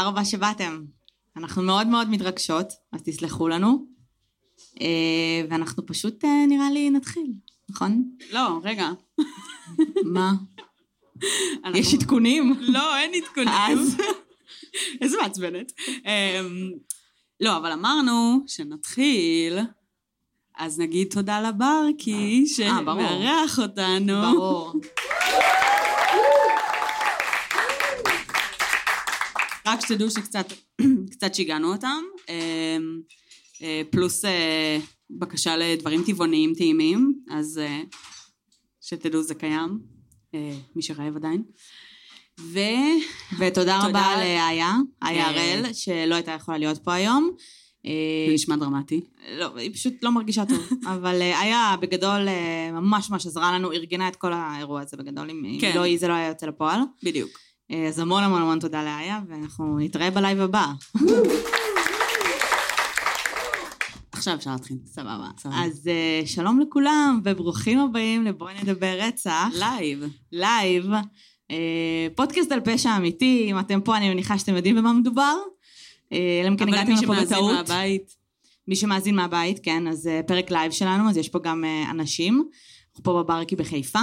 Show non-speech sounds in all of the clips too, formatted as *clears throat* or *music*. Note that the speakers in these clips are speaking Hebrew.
תודה רבה שבאתם. אנחנו מאוד מאוד מתרגשות, אז תסלחו לנו. אה, ואנחנו פשוט, אה, נראה לי, נתחיל, נכון? לא, רגע. מה? יש עדכונים? לא, אין עדכונים. אז? איזה מעצבנת. אמ, לא, אבל אמרנו שנתחיל, אז נגיד תודה לברקי, אה. שמארח אותנו. ברור. רק שתדעו שקצת *clears throat* קצת שיגענו אותם, אמ, אה, פלוס אה, בקשה לדברים טבעוניים טעימים, אז אה, שתדעו זה קיים, מי שרעב עדיין. ו... ותודה רבה. לאיה, איה. הראל, שלא הייתה יכולה להיות פה היום. זה נשמע דרמטי. לא, היא פשוט לא מרגישה טוב. *laughs* אבל איה בגדול ממש ממש עזרה לנו, ארגנה את כל האירוע הזה בגדול. אם אם כן. לא היא, זה לא היה יוצא לפועל. בדיוק. אה, אז המון המון המון תודה לאיה, ואנחנו נתראה בלייב הבא. עכשיו אפשר להתחיל. סבבה. אז אה, שלום לכולם, וברוכים הבאים לבואי נדבר רצח. לייב. לייב. אה, פודקאסט על פשע אמיתי, אם אתם פה אני מניחה שאתם יודעים במה מדובר. אלא אם כן אבל הגעתם מי לפה שמאזין בטעות. מהבית, מי שמאזין מהבית, כן, אז אה, פרק לייב שלנו, אז יש פה גם אה, אנשים. אנחנו פה בברקי בחיפה.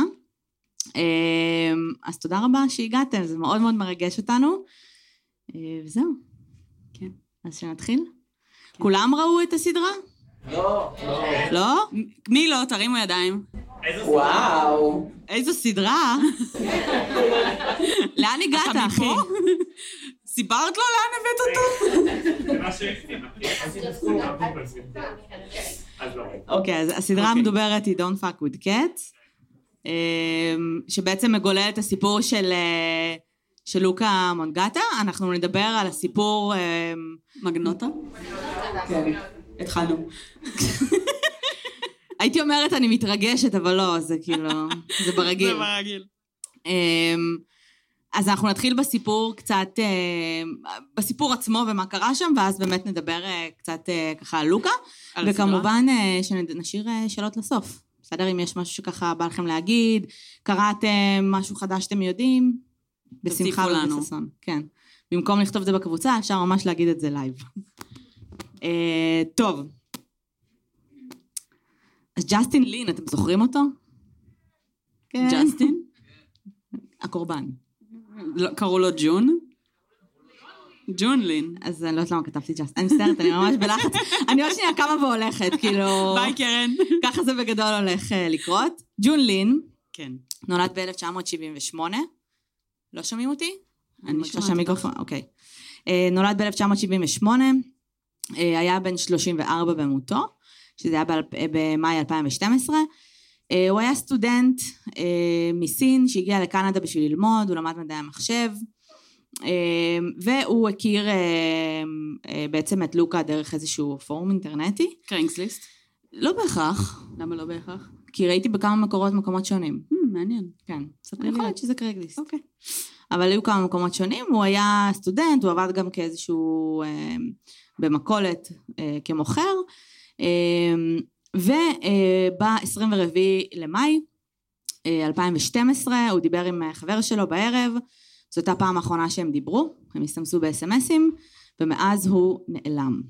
אה, אז תודה רבה שהגעתם, זה מאוד מאוד מרגש אותנו. אה, וזהו. כן. אז שנתחיל? כולם ראו את הסדרה? לא, לא? מי לא? תרימו ידיים. וואו. איזו סדרה? *laughs* לאן הגעת, אתה אחי? *laughs* סיפרת לו לאן הבאת אותו? *laughs* לא. אוקיי, אז הסדרה אוקיי. המדוברת היא Don't fuck with cats, אמ, שבעצם מגולל את הסיפור של, אה, של לוקה מונגטה. אנחנו נדבר על הסיפור... אמ, מגנוטה? כן, התחלנו. הייתי אומרת אני מתרגשת, אבל לא, זה כאילו, זה ברגיל. זה ברגיל. אמ, אז אנחנו נתחיל בסיפור קצת, אמ, בסיפור עצמו ומה קרה שם, ואז באמת נדבר אה, קצת אה, ככה על לוקה. על? וכמובן אה, שנשאיר אה, שאלות לסוף. בסדר? אם יש משהו שככה בא לכם להגיד, קראתם משהו חדש שאתם יודעים, בשמחה. ובששון. כן. במקום לכתוב את זה בקבוצה, אפשר ממש להגיד את זה לייב. *laughs* אה, טוב. אז ג'סטין לין, אתם זוכרים אותו? כן. ג'סטין? הקורבן. לא, קראו לו ג'ון? ג'ון לין. אז אני לא יודעת למה כתבתי ג'סטין. אני מצטערת, אני ממש בלחץ. *laughs* אני עוד שנייה קמה והולכת, כאילו... ביי קרן. ככה זה בגדול הולך אה, לקרות. ג'ון לין, כן. נולד ב-1978. לא שומעים אותי? אני מרגישה שומעת שהמיקרופון, אוקיי. אה, נולד ב-1978, אה, היה בן 34 במותו, שזה היה במאי 2012. אה, הוא היה סטודנט מסין שהגיע לקנדה בשביל ללמוד, הוא למד מדעי המחשב, והוא הכיר אה, אה, בעצם את לוקה דרך איזשהו פורום אינטרנטי. קרינגסליסט. לא בהכרח, למה לא בהכרח? כי ראיתי בכמה מקורות מקומות שונים. Hmm, מעניין. כן. ספרי לי. יכול להיות שזה קרייגליסט. אוקיי. אבל היו כמה מקומות שונים, הוא היה סטודנט, הוא עבד גם כאיזשהו, אה, במכולת אה, כמוכר, אה, וב-24 למאי אה, 2012 הוא דיבר עם חבר שלו בערב, זו הייתה הפעם האחרונה שהם דיברו, הם הסתמסו בסמסים, ומאז הוא נעלם.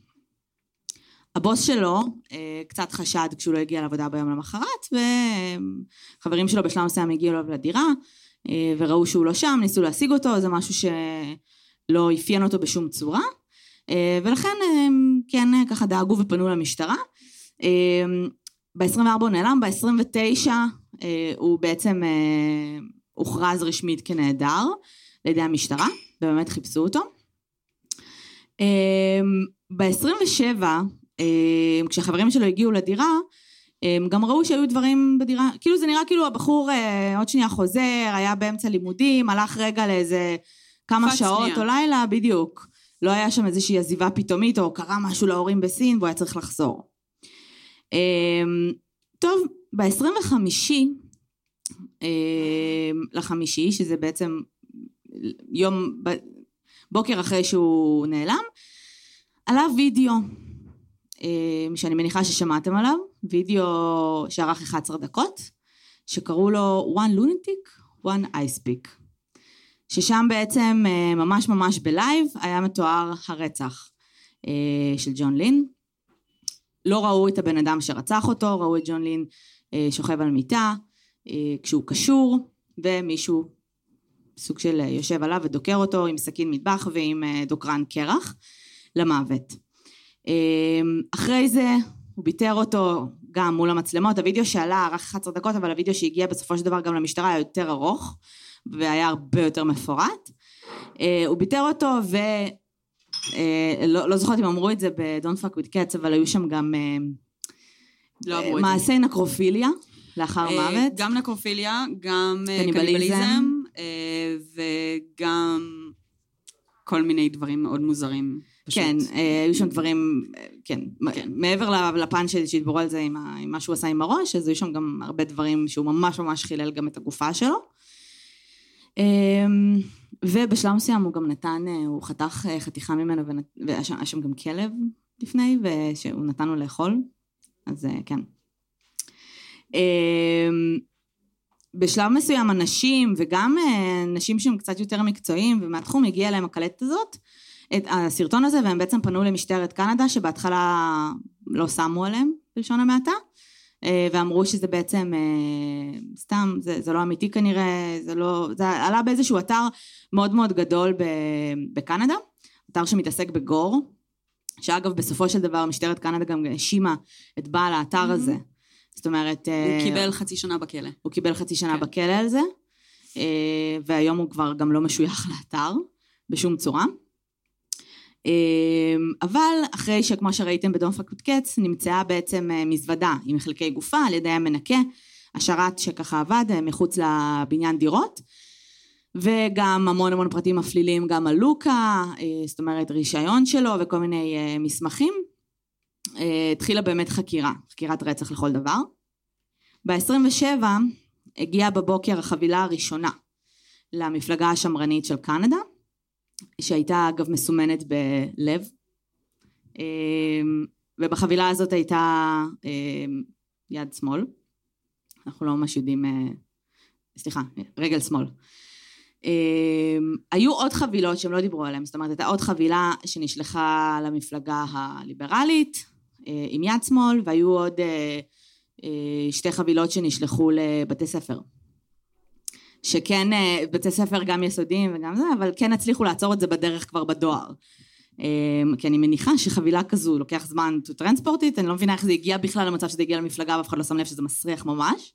הבוס שלו אה, קצת חשד כשהוא לא הגיע לעבודה ביום למחרת, וחברים שלו בשלב מסוים הגיעו אליו לדירה, אה, וראו שהוא לא שם, ניסו להשיג אותו, זה משהו שלא אפיין אותו בשום צורה, אה, ולכן אה, כן אה, ככה דאגו ופנו למשטרה. ב-24 הוא נעלם, ב-29 אה, הוא בעצם אה, הוכרז רשמית כנעדר ידי המשטרה, ובאמת חיפשו אותו. ב-27, כשהחברים שלו הגיעו לדירה, הם גם ראו שהיו דברים בדירה, כאילו זה נראה כאילו הבחור אה, עוד שנייה חוזר, היה באמצע לימודים, הלך רגע לאיזה כמה שעות שנייה. או לילה, בדיוק. לא היה שם איזושהי עזיבה פתאומית, או קרה משהו להורים בסין, והוא היה צריך לחזור. טוב, ב-25 אה, לחמישי, שזה בעצם יום, בוקר אחרי שהוא נעלם, עלה וידאו אה, שאני מניחה ששמעתם עליו, וידאו שארך 11 דקות, שקראו לו One Lunatic, One Ice Pick. ששם בעצם אה, ממש ממש בלייב היה מתואר הרצח אה, של ג'ון לין. לא ראו את הבן אדם שרצח אותו, ראו את ג'ון לין שוכב על מיטה, כשהוא קשור, ומישהו סוג של אה, יושב עליו ודוקר אותו עם סכין מטבח ועם אה, דוקרן קרח למוות. אה, אחרי זה הוא ביטר אותו גם מול המצלמות, הוידאו שעלה רק 11 דקות, אבל הוידאו שהגיע בסופו של דבר גם למשטרה היה יותר ארוך, והיה הרבה יותר מפורט. אה, הוא ביטר אותו ו... לא, לא זוכרת אם אמרו את זה ב-Don't fuck with cats, אבל היו שם גם לא. מעשי נקרופיlia לאחר מוות. גם נקרופיליה, גם קניבליזם. אה, וגם כל מיני דברים מאוד מוזרים. פשוט. כן, אה, היו שם דברים, אה, כן, כן. מעבר לפן ש- שהתברו על זה עם, ה- עם מה שהוא עשה עם הראש, אז היו שם גם הרבה דברים שהוא ממש ממש חילל גם את הגופה שלו. אמ, ובשלב מסוים הוא גם נתן, הוא חתך חתיכה ממנו, והיה שם, שם גם כלב לפני, ושהוא נתן לו לאכול, אז כן. בשלב מסוים אנשים, וגם אה, אנשים שהם קצת יותר מקצועיים ומהתחום, הגיעה להם הקלטת הזאת, את הסרטון הזה, והם בעצם פנו למשטרת קנדה, שבהתחלה לא שמו עליהם, בלשון המעטה, אה, ואמרו שזה בעצם אה, סתם, זה, זה לא אמיתי כנראה, זה לא, זה עלה באיזשהו אתר מאוד מאוד גדול בקנדה, אתר שמתעסק בגור, שאגב בסופו של דבר משטרת קנדה גם האשימה את בעל האתר הזה. זאת אומרת... הוא אה, קיבל חצי שנה בכלא. הוא קיבל חצי שנה כן. בכלא על זה, אה, והיום הוא כבר גם לא משוייך *laughs* לאתר בשום צורה. אה, אבל אחרי שכמו שראיתם בדון פקוד קץ, נמצאה בעצם מזוודה עם חלקי גופה על ידי המנקה, השרת שככה עבד מחוץ לבניין דירות, וגם המון המון פרטים מפלילים גם על לוקה, זאת אומרת רישיון שלו וכל מיני מסמכים. אה, התחילה באמת חקירה, חקירת רצח לכל דבר. ב-27 הגיעה בבוקר החבילה הראשונה למפלגה השמרנית של קנדה, שהייתה אגב מסומנת בלב, אמ, ובחבילה הזאת הייתה אמ, יד שמאל, אנחנו לא ממש יודעים, אה, סליחה, רגל שמאל. היו עוד חבילות שהם לא דיברו עליהן, זאת אומרת הייתה עוד חבילה שנשלחה למפלגה הליברלית אה, עם יד שמאל, והיו עוד אה, אה, שתי חבילות שנשלחו לבתי ספר. שכן, אה, בתי ספר גם יסודיים וגם זה, אבל כן הצליחו לעצור את זה בדרך כבר בדואר. אה, כי אני מניחה שחבילה כזו לוקח זמן to transport it, אני לא מבינה איך זה הגיע בכלל למצב שזה הגיע למפלגה ואף אחד לא שם לב שזה מסריח ממש.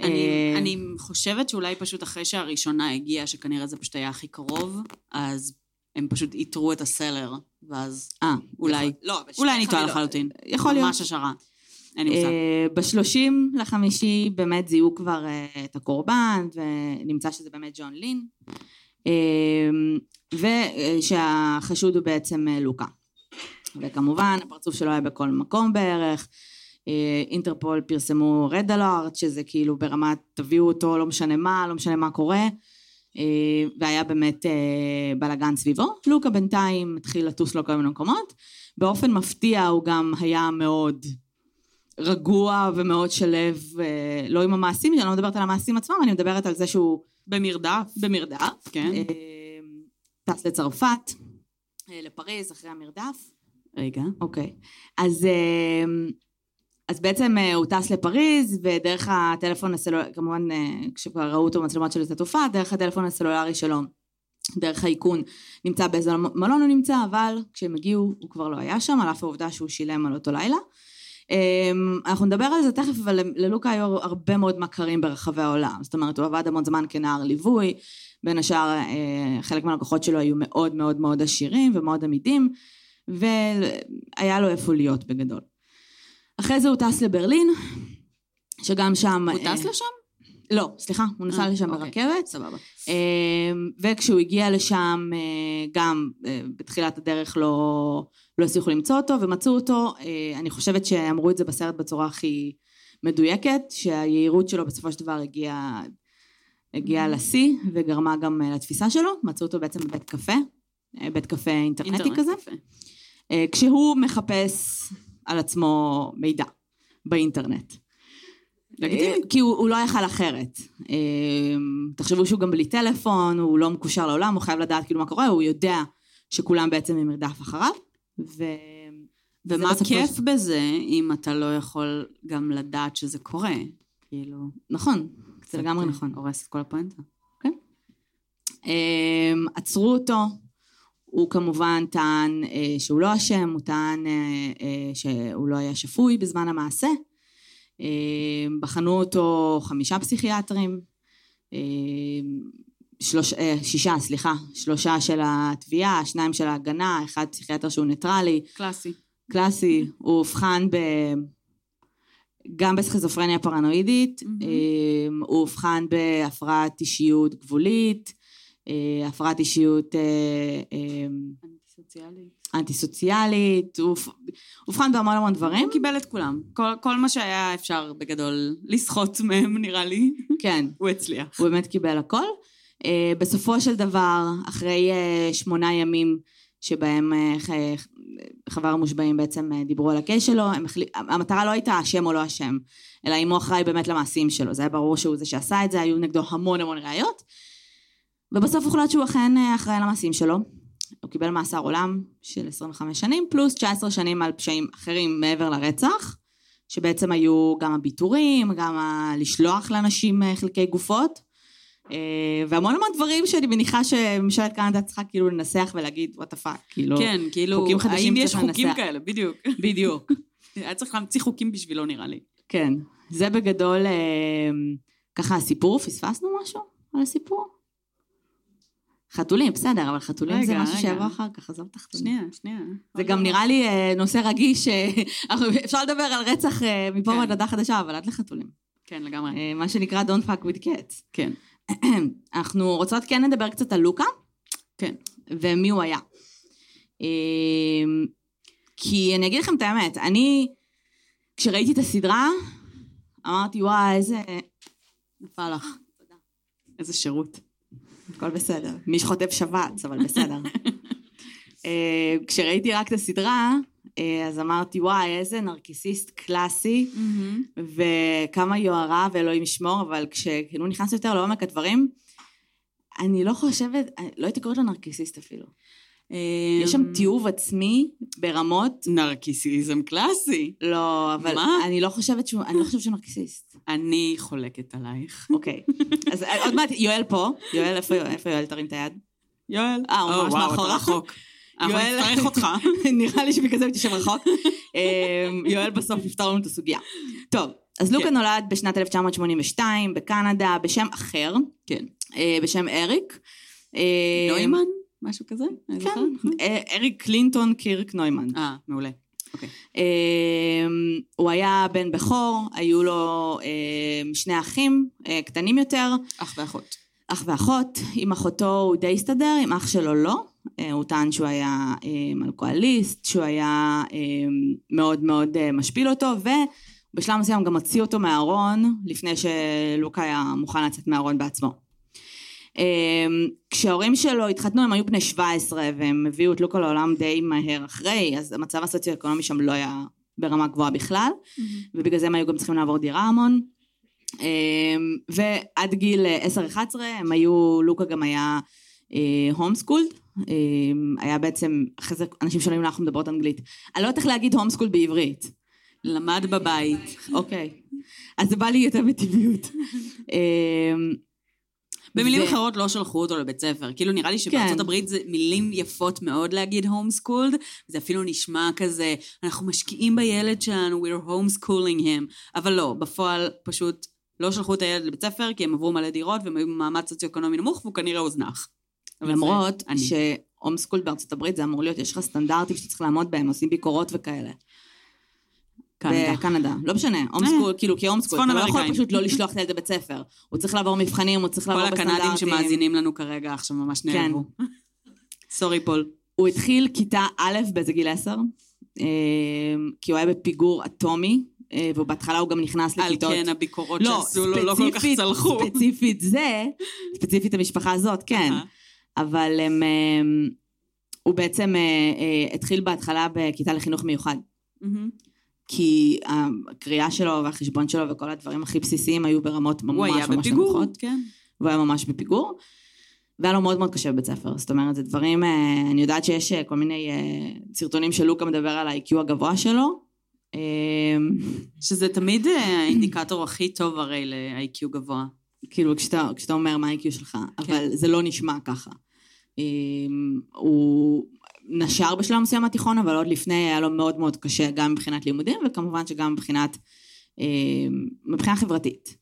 אני, אה, אני חושבת שאולי פשוט אחרי שהראשונה הגיעה, שכנראה זה פשוט היה הכי קרוב, אז הם פשוט איתרו את הסלר, ואז אה, אולי, לא, אבל אולי אני טועה. לחלוטין. יכול להיות. ממש השערה. אין לי מושג. אה, בשלושים לחמישי באמת זיהו כבר אה, את הקורבן, ונמצא שזה באמת ג'ון לין, אה, ושהחשוד הוא בעצם לוקה. וכמובן, הפרצוף שלו היה בכל מקום בערך. אינטרפול פרסמו רד אלארט, שזה כאילו ברמת תביאו אותו, לא משנה מה, לא משנה מה קורה. אה, והיה באמת אה, בלאגן סביבו. לוקה בינתיים התחיל לטוס לו כל מיני מקומות. באופן מפתיע הוא גם היה מאוד רגוע ומאוד שלב, אה, לא עם המעשים, אני לא מדברת על המעשים עצמם, אני מדברת על זה שהוא במרדף. במרדף. כן. אה, טס לצרפת, לפריז אחרי המרדף. רגע. אוקיי. אז, אז בעצם אה, הוא טס לפריז, ודרך הטלפון הסלולרי, כמובן אה, כשכבר ראו אותו במצלמות של התעופה, דרך הטלפון הסלולרי שלו, דרך האיכון, נמצא באיזה מלון הוא נמצא, אבל כשהם הגיעו הוא כבר לא היה שם, על אף העובדה שהוא שילם על אותו לילה. אה, אנחנו נדבר על זה תכף, אבל ללוקה היו הרבה מאוד מכרים ברחבי העולם. זאת אומרת, הוא עבד המון זמן כנער ליווי, בין השאר אה, חלק מהלקוחות שלו היו מאוד מאוד מאוד עשירים ומאוד עמידים, והיה לו איפה להיות בגדול. אחרי זה הוא טס לברלין, שגם שם... הוא אה, טס לשם? לא, סליחה, הוא נסע אה, לשם אוקיי. ברכבת. סבבה. אה, וכשהוא הגיע לשם, גם בתחילת הדרך לא, לא הצליחו למצוא אותו, ומצאו אותו, אני חושבת שאמרו את זה בסרט בצורה הכי מדויקת, שהיהירות שלו בסופו של דבר הגיעה הגיעה לשיא, וגרמה גם לתפיסה שלו, מצאו אותו בעצם בבית קפה, בית קפה אינטרנטי אינטרנט כזה. כשהוא מחפש על עצמו מידע באינטרנט. לגיטימי. כי הוא, הוא לא יכל אחרת. אה, תחשבו שהוא גם בלי טלפון, הוא לא מקושר לעולם, הוא חייב לדעת כאילו מה קורה, הוא יודע שכולם בעצם עם מרדף אחריו. ו... ומה כיף של- בזה אם אתה לא יכול גם לדעת שזה קורה? כאילו... נכון, זה לגמרי אה, נכון. הורס את כל הפואנטה. אמ, עצרו אותו, הוא כמובן טען אה, שהוא לא אשם, הוא טען אה, אה, שהוא לא היה שפוי בזמן המעשה. אמ, בחנו אותו חמישה פסיכיאטרים, אמ, שלוש, אה, שישה, סליחה, שלושה של התביעה, שניים של ההגנה, אחד פסיכיאטר שהוא ניטרלי, קלאסי. קלאסי, הוא אובחן ב... גם בסכיזופרניה פרנואידית. אמ, הוא אובחן בהפרעת אישיות גבולית, אה, הפרעת אישיות אה, אנטי-סוציאלי. אנטי-סוציאלית, הוא אוב- אובחן בהמון המון דברים. הוא קיבל את כולם. כל, כל מה שהיה אפשר בגדול לסחוט *laughs* מהם, נראה לי, כן, הוא הצליח. הוא באמת קיבל הכל. אה, בסופו של דבר, אחרי אה, שמונה ימים שבהם אה, ח- חבר המושבעים בעצם אה, דיברו על הקייס שלו, הם החלי... המטרה לא הייתה אשם או לא אשם, אלא אם הוא אחראי באמת למעשים שלו. זה היה ברור שהוא זה שעשה את זה, היו נגדו המון המון ראיות. ובסוף הוחלט שהוא אכן אה, אחראי למעשים שלו. הוא קיבל מאסר עולם של 25 שנים, פלוס 19 שנים על פשעים אחרים מעבר לרצח, שבעצם היו גם הביטורים, גם ה... לשלוח לאנשים אה, חלקי גופות, אה, והמון המון דברים שאני מניחה שממשלת קנדה צריכה כאילו לנסח ולהגיד what the fuck, כאילו, כן, כאילו, חוקים חדשים האם יש צריך חוקים לנסח. כאלה? בדיוק. *laughs* בדיוק, היה צריך להמציא חוקים בשבילו, נראה לי. כן. זה בגדול ככה הסיפור, פספסנו משהו על הסיפור? חתולים, בסדר, אבל חתולים זה רגע, משהו רגע. שיבוא אחר כך, עזוב את החתולים. שנייה, שנייה. זה גם נראה לי אה, נושא רגיש, אה, *laughs* אפשר לדבר על רצח אה, מפה כן. ועד הודעה חדשה, אבל עד לחתולים. כן, לגמרי. מה שנקרא Don't fuck with cats. כן. *clears throat* אנחנו רוצות כן לדבר קצת על לוקה, כן. ומי הוא היה. אה, כי אני אגיד לכם את האמת, אני, כשראיתי את הסדרה, אמרתי, וואי, איזה... נפל לך. איזה שירות. הכל בסדר. מי שחוטף שבץ, אבל בסדר. *laughs* אה, כשראיתי רק את הסדרה, אה, אז אמרתי, וואי, איזה נרקיסיסט קלאסי, וכמה יוהרה ואלוהים ישמור, אבל כשכאילו נכנס יותר לעומק הדברים, אני לא חושבת, לא הייתי קוראת לו נרקיסיסט אפילו. יש שם תיעוב עצמי ברמות, נרקיסיזם קלאסי. לא, אבל מה? אני לא חושבת שהוא, אני לא חושבת שהוא נרקיסיסט. אני חולקת עלייך. אוקיי. אז עוד מעט, יואל פה. יואל, איפה יואל? תרים את היד. יואל. אה, הוא ממש וואו, אתה מאחורה. רחוק. אנחנו נצטרך אותך. *laughs* נראה לי שבגלל זה תשב רחוק. אמ, יואל בסוף יפתור לנו את הסוגיה. טוב, אז לוקה כן. נולד בשנת 1982 בקנדה בשם אחר, כן. אה, בשם אריק. אה, נוימן? משהו כזה? כן, זוכרת? אה, אריק קלינטון קירק נוימן. אה, מעולה. אוקיי. אמ, הוא היה בן בכור, היו לו אמ, שני אחים אה, קטנים יותר, אח ואחות. אח ואחות. עם אחותו הוא די הסתדר, עם אח שלו לא. אה, הוא טען שהוא היה אלכוהוליסט, שהוא היה מאוד מאוד משפיל אותו, ובשלב מסוים גם הוציא אותו מהארון, לפני שלוקה היה מוכן לצאת מהארון בעצמו. אמ, כשההורים שלו התחתנו הם היו בני 17 והם הביאו את לוקה לעולם די מהר אחרי, אז המצב הסוציו-אקונומי שם לא היה ברמה גבוהה בכלל, ובגלל זה הם היו גם צריכים לעבור דירה המון. אמ, ועד גיל 10-11 הם היו, לוקה גם היה homeschooled, היה בעצם, אחרי זה אנשים שואלים אנחנו מדברות אנגלית. אני לא יודעת איך להגיד homeschooled בעברית. למד בבית. אוקיי. אז זה בא לי יותר בטבעיות. *laughs* במילים ו- אחרות לא שלחו אותו לבית ספר. כאילו נראה לי שבארצות כן. הברית זה מילים יפות מאוד להגיד homeschooled, זה אפילו נשמע כזה, אנחנו משקיעים בילד שלנו, we're homeschooling him, אבל לא, בפועל פשוט לא שלחו את הילד לבית ספר, כי הם עברו מלא דירות והם היו במעמד סוציו-אקונומי נמוך, והוא כנראה הוזנח. למרות זה אני. ש homeschool בארצות הברית זה אמור להיות, יש לך סטנדרטים שאתה צריך לעמוד בהם, עושים ביקורות וכאלה. קנדה. בקנדה. לא משנה, home אה, school, כאילו, כי homeschool, אתה לא יכול. פשוט לא לשלוח את הילד לבית ספר. הוא צריך לעבור מבחנים, הוא צריך כל לעבור בסטנדרטים. הקנדים שמאזינים לנו כרגע עכשיו ממש כן. נעלבו. סורי פול. הוא התחיל כיתה א' באיזה גיל עשר, אה, כי הוא היה בפיגור אטומי, אה, ובהתחלה הוא גם נכנס על לכיתות... כן הביקורות לא, שעשו לו לא כל כך צלחו. ספציפית זה, ספציפית המשפחה הזאת, כן. אבל הם, הוא בעצם התחיל בהתחלה בכיתה לחינוך מיוחד. מהמם. כי הקריאה שלו והחשבון שלו וכל הדברים הכי בסיסיים היו ברמות הוא ממש היה ממש בפיגור, נמוכות. כן. והוא היה ממש בפיגור. והיה לו מאוד מאוד קשה בבית ספר, זאת אומרת, זה דברים, אה, אני יודעת שיש אה, כל מיני אה, סרטונים שלוקה מדבר על ה-IQ הגבוה שלו. שזה תמיד האינדיקטור הכי טוב הרי ל-IQ גבוה. כאילו, כשאתה, כשאתה אומר מה ה-IQ שלך, אבל זה לא נשמע ככה. הוא נשר בשלב מסוים מהתיכון, אבל עוד לפני היה לו מאוד מאוד קשה, גם מבחינת לימודים, וכמובן שגם מבחינת, אה, מבחינה חברתית.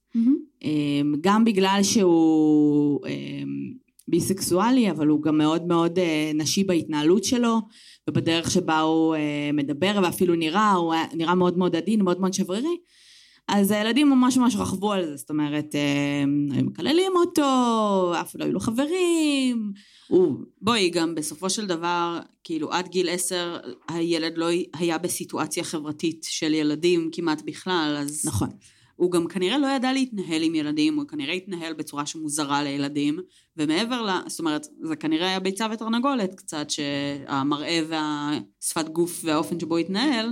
אמ, גם בגלל שהוא אמ, ביסקסואלי, אבל הוא גם מאוד מאוד אה, נשי בהתנהלות שלו, ובדרך שבה הוא אה, מדבר, ואפילו נראה, הוא נראה מאוד מאוד עדין, מאוד מאוד שברירי. אז הילדים ממש ממש רכבו על זה, זאת אומרת, אמ, היו מקללים אותו, אף לא היו לו חברים, הוא... בואי, גם בסופו של דבר, כאילו עד גיל עשר הילד לא היה בסיטואציה חברתית של ילדים כמעט בכלל, אז נכון. הוא גם כנראה לא ידע להתנהל עם ילדים, הוא כנראה התנהל בצורה שמוזרה לילדים, ומעבר ל... זאת אומרת, זה כנראה היה ביצה ותרנגולת קצת, שהמראה והשפת גוף והאופן שבו התנהל,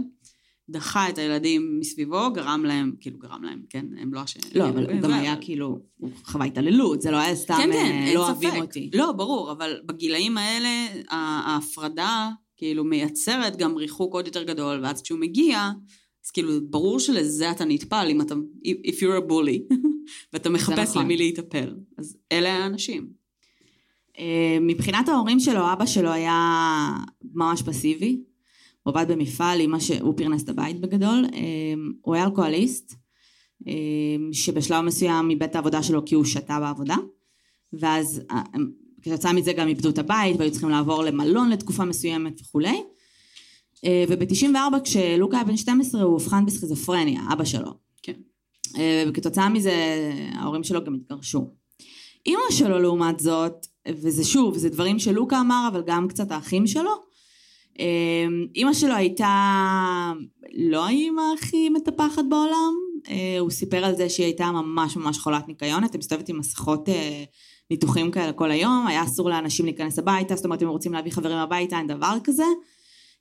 דחה את הילדים מסביבו, גרם להם, כאילו גרם להם, כן, הם לא אשמים. לא, אבל הוא גם היה כאילו, הוא חווה התעללות, זה לא היה סתם, כן, כן, אה, לא. אוהבים אותי. לא, ברור, אבל בגילאים האלה, ההפרדה כאילו מייצרת גם ריחוק עוד יותר גדול, ואז כשהוא מגיע, אז כאילו ברור שלזה אתה נטפל, אם אתה, if you're a bully, *laughs* ואתה מחפש נכון. למי להיטפל. אז אלה האנשים. אה, מבחינת ההורים שלו, אבא שלו היה ממש פסיבי. הוא עבד במפעל, אמא ש... הוא פרנס את הבית בגדול. אה, הוא היה אלכוהוליסט, אה, שבשלב מסוים איבד את העבודה שלו כי הוא שתה בעבודה. ואז אה, כתוצאה מזה גם איבדו את הבית והיו צריכים לעבור למלון לתקופה מסוימת וכולי. אה, וב-94 כשלוקה היה בן 12 הוא אובחן בסכיזופרניה, אבא שלו. כן. אה, וכתוצאה מזה ההורים שלו גם התגרשו. אימא שלו לעומת זאת, וזה שוב, זה דברים שלוקה אמר, אבל גם קצת האחים שלו, אימא שלו הייתה לא האימא הכי מטפחת בעולם, אה, הוא סיפר על זה שהיא הייתה ממש ממש חולת ניקיון, הייתה מסתובבת עם מסכות אה, ניתוחים כאלה כל היום, היה אסור לאנשים להיכנס הביתה, זאת אומרת אם רוצים להביא חברים הביתה אין דבר כזה.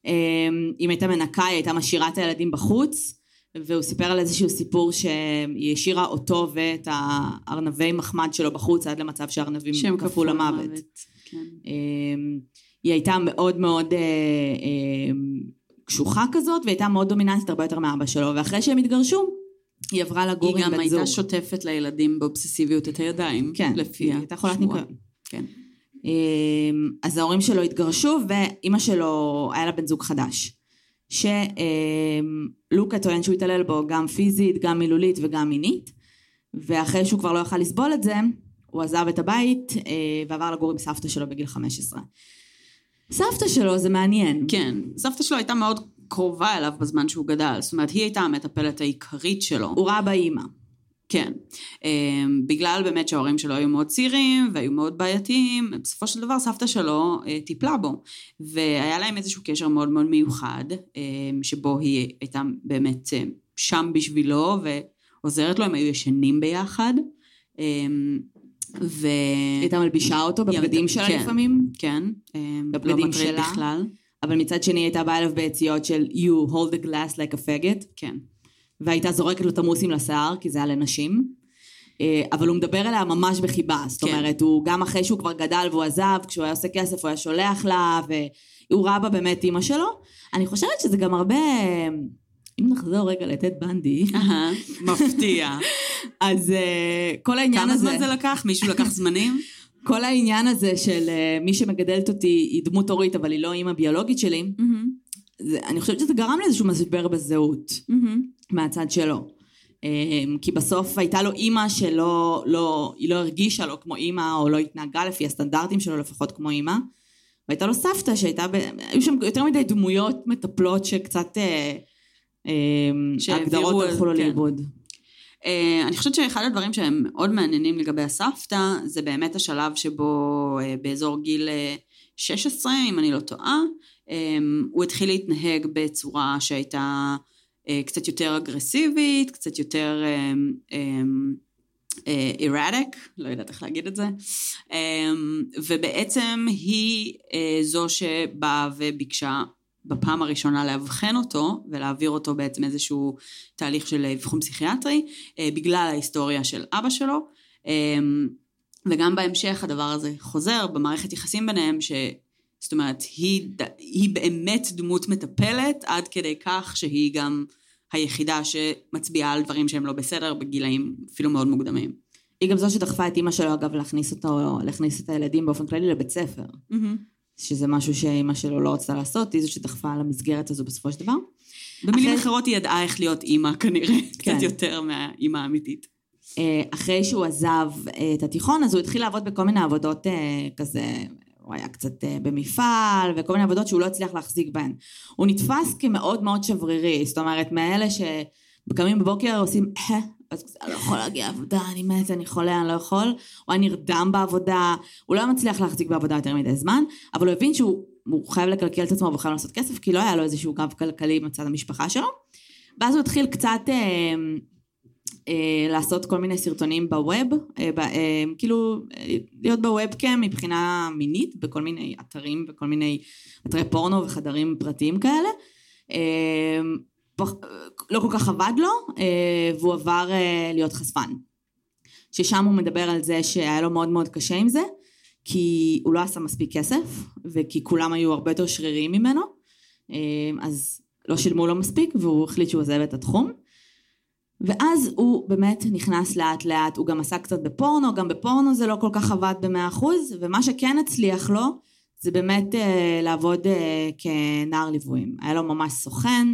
אה, אם הייתה מנקה היא הייתה משאירה את הילדים בחוץ, והוא סיפר על איזשהו סיפור שהיא השאירה אותו ואת הארנבי מחמד שלו בחוץ עד למצב שהארנבים שהם קפאו למוות. כן. היא הייתה מאוד מאוד אה, אמ, קשוחה כזאת והייתה מאוד דומיננטית הרבה יותר מאבא שלו ואחרי שהם התגרשו היא עברה לגור היא עם גם בן זוג. הייתה שוטפת לילדים באובססיביות את הידיים. כן, לפי היא הייתה חולת השמועה. ניקיון. כן. אמ, אז ההורים שלו התגרשו ואימא שלו היה לה בן זוג חדש. שלוקה טוען שהוא התעלל בו גם פיזית, גם מילולית וגם מינית ואחרי שהוא כבר לא יכל לסבול את זה הוא עזב את הבית אה, ועבר לגור עם סבתא שלו בגיל 15. סבתא שלו זה מעניין. כן. סבתא שלו הייתה מאוד קרובה אליו בזמן שהוא גדל. זאת אומרת, היא הייתה המטפלת העיקרית שלו. הוא ראה בה אימא. כן. Um, בגלל באמת שההורים שלו היו מאוד צעירים והיו מאוד בעייתיים, בסופו של דבר סבתא שלו uh, טיפלה בו. והיה להם איזשהו קשר מאוד מאוד מיוחד, um, שבו היא הייתה באמת um, שם בשבילו ועוזרת לו, הם היו ישנים ביחד. ו... הייתה מלבישה אותו בבגדים שלה כן. לפעמים, כן. בבגדים לא שלה? בכלל. אבל מצד שני הייתה באה אליו ביציאות של you hold the glass like a faggot, כן. והייתה זורקת לו את המוסים לשיער, כי זה היה לנשים. אה, אבל הוא מדבר אליה ממש בחיבה, זאת כן. אומרת, הוא גם אחרי שהוא כבר גדל והוא עזב, כשהוא היה עושה כסף הוא היה שולח לה, והוא ראה בה באמת אימא שלו. אני חושבת שזה גם הרבה, אם נחזור רגע לטד בנדי, מפתיע. *laughs* אז אה, כל העניין כמה הזה... זמן זה לקח? מישהו לקח זמנים? *laughs* כל העניין הזה של אה, מי שמגדלת אותי היא דמות הורית אבל היא לא אימא ביולוגית שלי, זה, אני חושבת שזה גרם לאיזשהו משבר בזהות מהצד שלו. אה, כי בסוף הייתה לו אימא שלא, לא, היא לא הרגישה לו כמו אימא או לא התנהגה לפי הסטנדרטים שלו לפחות כמו אימא. והייתה לו סבתא שהייתה, ב... היו שם יותר מדי דמויות מטפלות שקצת אה, אה, ההגדרות הלכו לו כן. לאיבוד. Uh, אני חושבת שאחד הדברים שהם מאוד מעניינים לגבי הסבתא, זה באמת השלב שבו uh, באזור גיל uh, 16, אם אני לא טועה, um, הוא התחיל להתנהג בצורה שהייתה קצת יותר אגרסיבית, קצת יותר um, um, erratic, לא יודעת איך להגיד את זה, ובעצם היא זו שבאה וביקשה בפעם הראשונה לאבחן אותו ולהעביר אותו בעצם איזשהו תהליך של אבחון פסיכיאטרי אה, בגלל ההיסטוריה של אבא שלו אה, וגם בהמשך הדבר הזה חוזר במערכת יחסים ביניהם ש... זאת אומרת היא, היא באמת דמות מטפלת עד כדי כך שהיא גם היחידה שמצביעה על דברים שהם לא בסדר בגילאים אפילו מאוד מוקדמים. היא גם זו שדחפה את אימא שלו, אגב, להכניס אותו, להכניס את הילדים באופן כללי לבית ספר. שזה משהו שאימא שלו לא רצתה לעשות, היא זו שדחפה למסגרת הזו בסופו של דבר. במילים אחרי- אחרות היא ידעה איך להיות אימא כנראה, כן. קצת יותר מהאימא האמיתית. אה, אחרי שהוא עזב אה, את התיכון, אז הוא התחיל לעבוד בכל מיני עבודות אה, כזה, הוא היה קצת במפעל, וכל מיני עבודות שהוא לא הצליח להחזיק בהן. הוא נתפס כמאוד מאוד שברירי, זאת אומרת, מאלה שקמים בבוקר עושים, אז אני לא יכול להגיע לעבודה, אני מת, אני חולה, אני לא יכול. הוא היה נרדם בעבודה, הוא לא מצליח להחזיק בעבודה יותר מדי זמן, אבל הוא הבין שהוא הוא חייב לקלקל את עצמו והוא חייב לעשות כסף, כי לא היה לו איזשהו גב כלכלי מצד המשפחה שלו. ואז הוא התחיל קצת... אה, אה, לעשות כל מיני סרטונים בווב, אה, ב, אה, כאילו להיות בוובקאם מבחינה מינית בכל מיני אתרים וכל מיני אתרי פורנו וחדרים פרטיים כאלה. אה, לא כל כך עבד לו אה, והוא עבר אה, להיות חשפן. ששם הוא מדבר על זה שהיה לו מאוד מאוד קשה עם זה כי הוא לא עשה מספיק כסף וכי כולם היו הרבה יותר שרירים ממנו אה, אז לא שילמו לו מספיק והוא החליט שהוא עוזב את התחום. ואז הוא באמת נכנס לאט לאט, הוא גם עשה קצת בפורנו, גם בפורנו זה לא כל כך עבד במאה אחוז, ומה שכן הצליח לו זה באמת אה, לעבוד אה, כנער ליוויים. היה לו ממש סוכן,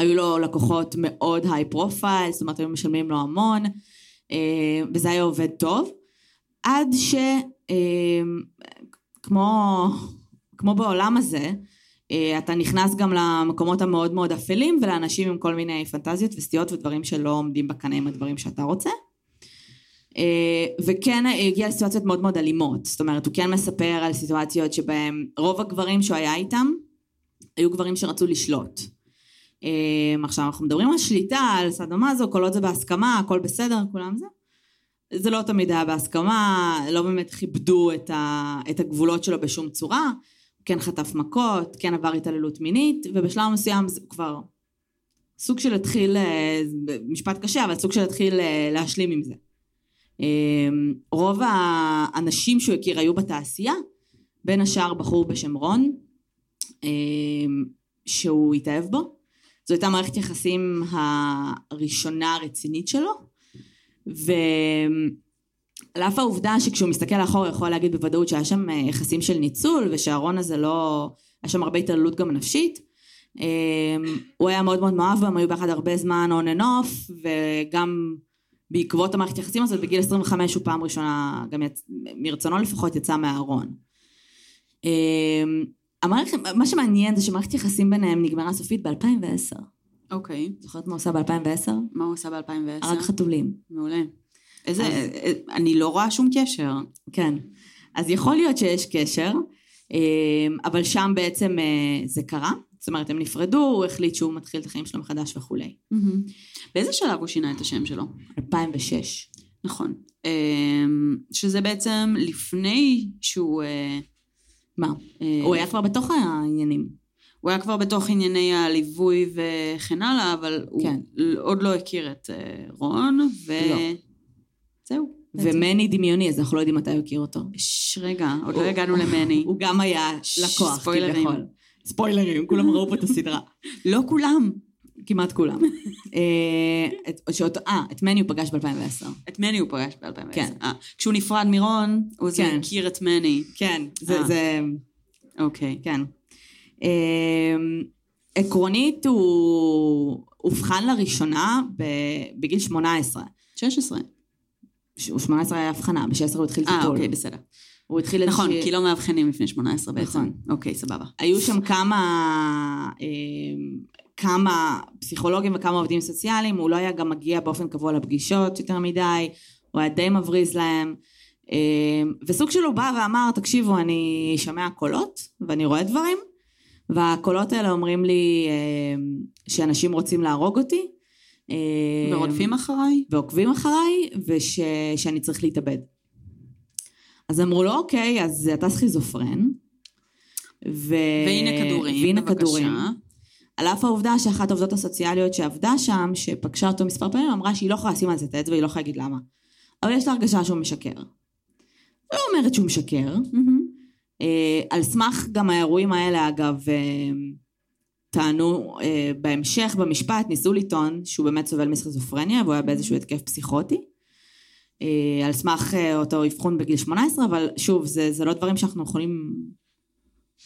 היו לו לקוחות מאוד היי פרופייל, זאת אומרת היו משלמים לו המון, אה, וזה היה עובד טוב, עד ש... אה, כמו, בעולם הזה, אה, אתה נכנס גם למקומות המאוד מאוד אפלים ולאנשים עם כל מיני פנטזיות וסטיות ודברים שלא עומדים בקנה עם הדברים שאתה רוצה. וכן הגיע לסיטואציות מאוד מאוד אלימות, זאת אומרת הוא כן מספר על סיטואציות שבהם רוב הגברים שהוא היה איתם היו גברים שרצו לשלוט. אה, עכשיו אנחנו מדברים על שליטה, על סדומזו, כל עוד זה בהסכמה, הכל בסדר, כולם זה. זה לא תמיד היה בהסכמה, לא באמת כיבדו את, ה, את הגבולות שלו בשום צורה. כן חטף מכות, כן עבר התעללות מינית, ובשלב מסוים זה כבר סוג של התחיל, אה, משפט קשה, אבל סוג של התחיל אה, להשלים עם זה. אה, רוב האנשים שהוא הכיר היו בתעשייה, בין השאר בחור בשם רון, אה, שהוא התאהב בו. זו הייתה מערכת יחסים הראשונה הרצינית שלו, ועל אף העובדה שכשהוא מסתכל לאחור יכול להגיד בוודאות שהיה שם אה, יחסים של ניצול ושהארון הזה לא... היה שם הרבה התעללות גם נפשית. אה, הוא היה מאוד מאוד מאוהב בהם, היו ביחד הרבה זמן on and off וגם בעקבות המערכת יחסים הזאת בגיל 25 הוא פעם ראשונה, גם יצ... מרצונו לפחות יצא מהארון. אה, המערכת, מה שמעניין זה שמערכת יחסים ביניהם נגמרה סופית ב-2010. אוקיי. זוכרת מה הוא עושה ב-2010? מה הוא עשה ב-2010? הרג חתולים. מעולה. איזה... אז- אה, אני לא רואה שום קשר. כן. אז יכול להיות שיש קשר, אה, אבל שם בעצם אה, זה קרה. זאת אומרת, הם נפרדו, הוא החליט שהוא מתחיל את החיים שלו מחדש וכולי. באיזה שלב הוא שינה את השם שלו? 2006. נכון. אמ, שזה בעצם לפני שהוא... מה? אה, הוא היה כבר בתוך העניינים. הוא היה כבר בתוך ענייני הליווי וכן הלאה, אבל הוא כן. עוד לא הכיר את אה, רון, ו... לא. ומני דמיוני, אז אנחנו לא יודעים מתי הוא הכיר אותו. ש- רגע, עוד לא הוא- הגענו למני. הוא גם היה לקוח. כביכול. ספוילרים, כולם ראו פה את הסדרה. לא כולם. כמעט כולם. אה, את- אה, את מני הוא פגש ב-2010. את מני הוא פגש ב-2010. כן. אה, כשהוא נפרד מרון, הוא אז הוא כן. הכיר את מני. כן, זה, אה. זה, אוקיי. כן. אמ, עקרונית הוא אובחן לראשונה ב- בגיל 18. 16. ש- 18 היה הבחנה, ב-16 הוא התחיל אה, טיפול. אוקיי, בסדר. הוא התחיל נכון, איזושהי- כי לא מאבחנים לפני 18 בעצם. נכון. אוקיי, סבבה. היו שם כמה, כמה פסיכולוגים וכמה עובדים סוציאליים, הוא לא היה גם מגיע באופן קבוע לפגישות יותר מדי, הוא היה די מבריז להם. אמ, וסוג שלו בא ואמר, תקשיבו, אני שומע קולות ואני רואה דברים, והקולות האלה אומרים לי אמ, שאנשים רוצים להרוג אותי. אמ, ורודפים אחריי? ועוקבים אחריי, ושאני צריך להתאבד. אז אמרו לו, אוקיי, אז אתה סכיזופרן. ו... והנה כדורים, והנה בבקשה. כדורים. על אף העובדה שאחת העובדות הסוציאליות שעבדה שם, שפגשה אותו מספר פעמים, אמרה שהיא לא יכולה לשים על זה את האצבע, היא לא יכולה להגיד למה. אבל יש לה הרגשה שהוא משקר. לא אומרת שהוא משקר. אה, על סמך גם האירועים האלה, אגב, אה, טענו אה, בהמשך במשפט, ניסו לטעון שהוא באמת סובל מסכיזופרניה, והוא היה באיזשהו התקף פסיכוטי. על סמך אותו אבחון בגיל 18, אבל שוב, זה, זה לא דברים שאנחנו יכולים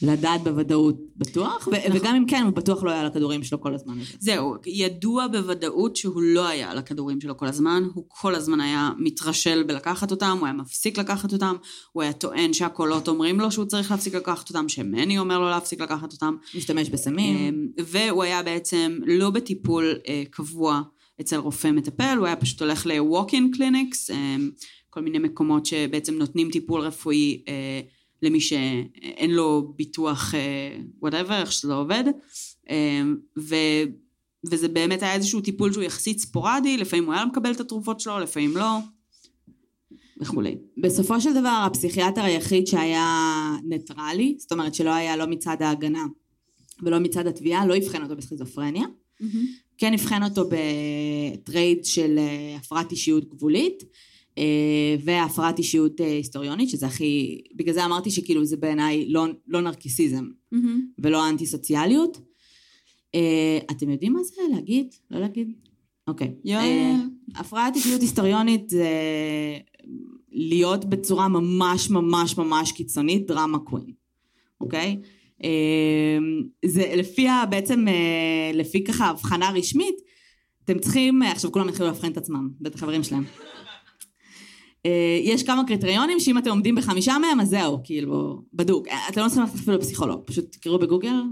לדעת בוודאות בטוח, ו- נכון. וגם אם כן, הוא בטוח לא היה על הכדורים שלו כל הזמן. זהו, ידוע בוודאות שהוא לא היה על הכדורים שלו כל הזמן, הוא כל הזמן היה מתרשל בלקחת אותם, הוא היה מפסיק לקחת אותם, הוא היה טוען שהקולות אומרים לו שהוא צריך להפסיק לקחת אותם, שמני אומר לו להפסיק לקחת אותם, משתמש בסמים. אמ, והוא היה בעצם לא בטיפול אה, קבוע אצל רופא מטפל, הוא היה פשוט הולך ל-walk-in clinics, אמ, כל מיני מקומות שבעצם נותנים טיפול רפואי אה, למי שאין לו ביטוח, whatever, איך שזה עובד, אמ, ו... וזה באמת היה איזשהו טיפול שהוא יחסית ספורדי, לפעמים הוא היה מקבל את התרופות שלו, לפעמים לא, וכולי. בסופו של דבר, הפסיכיאטר היחיד שהיה ניטרלי, זאת אומרת שלא היה לא מצד ההגנה ולא מצד התביעה, לא אבחן אותו בסכיזופרניה. כן אבחן אותו ב trait של אה, הפרעת אישיות גבולית אה, והפרעת אישיות אה, היסטוריונית, שזה הכי... בגלל זה אמרתי שכאילו זה בעיניי לא, לא נרקיסיזם ולא אנטי סוציאליות. אה, אתם יודעים מה זה להגיד? לא להגיד? אוקיי. יואל. אה, הפרעת אישיות היסטוריונית זה להיות בצורה ממש ממש ממש קיצונית דרמה קווין, אוקיי? אה, זה לפי ה... בעצם אה, לפי ככה הבחנה רשמית, אתם צריכים, אה, עכשיו כולם התחילו לאבחן את עצמם, בטח חברים שלהם. אה, יש כמה קריטריונים שאם אתם עומדים בחמישה מהם אז זהו, כאילו, בדוק. אה, אתם לא צריכים ללכת אפילו לפסיכולוג, פשוט תקראו בגוגל.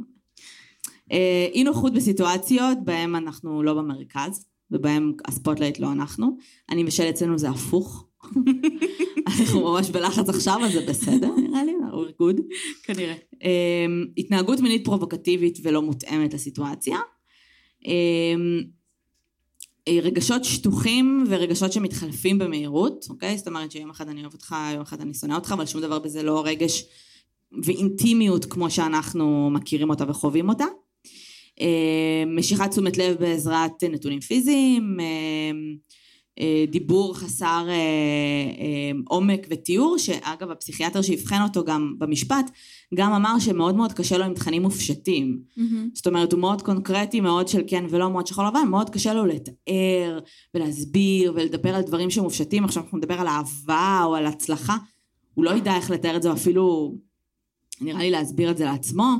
אה, אי נוחות בסיטואציות בהם אנחנו לא במרכז, ובהם ה spotlight לא אנחנו. אני ושל אצלנו זה הפוך. *laughs* אנחנו ממש בלחץ עכשיו, אז זה בסדר, נראה לי, we're good. כנראה. התנהגות מינית פרובוקטיבית ולא מותאמת לסיטואציה. אה, רגשות שטוחים ורגשות שמתחלפים במהירות, אוקיי? זאת אומרת שיום אחד אני אוהב אותך, יום אחד אני שונא אותך, אבל שום דבר בזה לא רגש ואינטימיות כמו שאנחנו מכירים אותה וחווים אותה. אמ, משיכת תשומת לב בעזרת נתונים פיזיים, אה, דיבור חסר אה, אה, עומק ותיאור, שאגב הפסיכיאטר שאבחן אותו גם במשפט, גם אמר שמאוד מאוד קשה לו עם תכנים מופשטים. זאת אומרת, הוא מאוד קונקרטי, מאוד של כן ולא, מאוד שחור לבן, מאוד קשה לו לתאר ולהסביר ולדבר על דברים שמופשטים. עכשיו אנחנו נדבר על אהבה או על הצלחה, הוא לא ידע איך לתאר את זה, אפילו, נראה לי להסביר את זה לעצמו.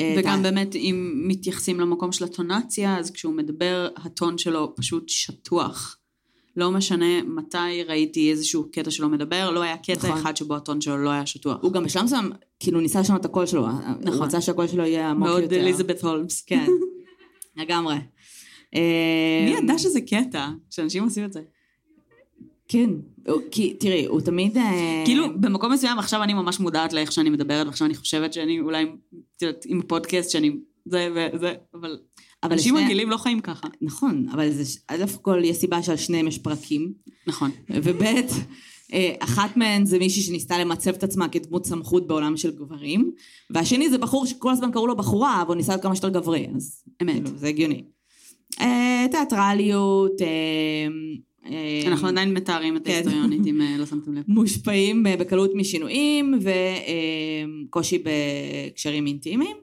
אה, וגם באמת, אם מתייחסים למקום של הטונציה, אז כשהוא מדבר, הטון שלו פשוט שטוח. לא משנה מתי ראיתי איזשהו קטע שלו מדבר, לא היה קטע נכון. אחד שבו הטון שלו לא היה שטוח. הוא גם בשלב מסוים, כאילו ניסה לשנות את הקול שלו, הוא נכון. רצה שהקול שלו יהיה עמוק מאוד יותר. אליזבת הולמס. כן, *laughs* לגמרי. מי אה, ידע שזה קטע, שאנשים עושים את זה? כן, הוא- כי תראי, הוא תמיד... אה, כאילו, במקום מסוים עכשיו אני ממש מודעת לאיך שאני מדברת, ועכשיו אני חושבת שאני אולי, את יודעת, עם פודקאסט שאני זה וזה, אבל אבל אנשים לשני- רגילים לא חיים ככה. נכון, אבל זה, א' כל יש סיבה שעל שניהם יש פרקים, נכון. וב' אה, אחת מהן זה מישהי שניסתה למצב את עצמה כדמות סמכות בעולם של גברים, והשני זה בחור שכל הזמן קראו לו בחורה, אבל הוא ניסה להיות כמה שיותר גברי, אז אמת. כאילו, זה הגיוני. אה, תיאטרליות, אה, אנחנו עדיין מתארים את כן. ההיסטוריונית, אם לא שמתם לב. מושפעים בקלות משינויים וקושי בקשרים אינטימיים.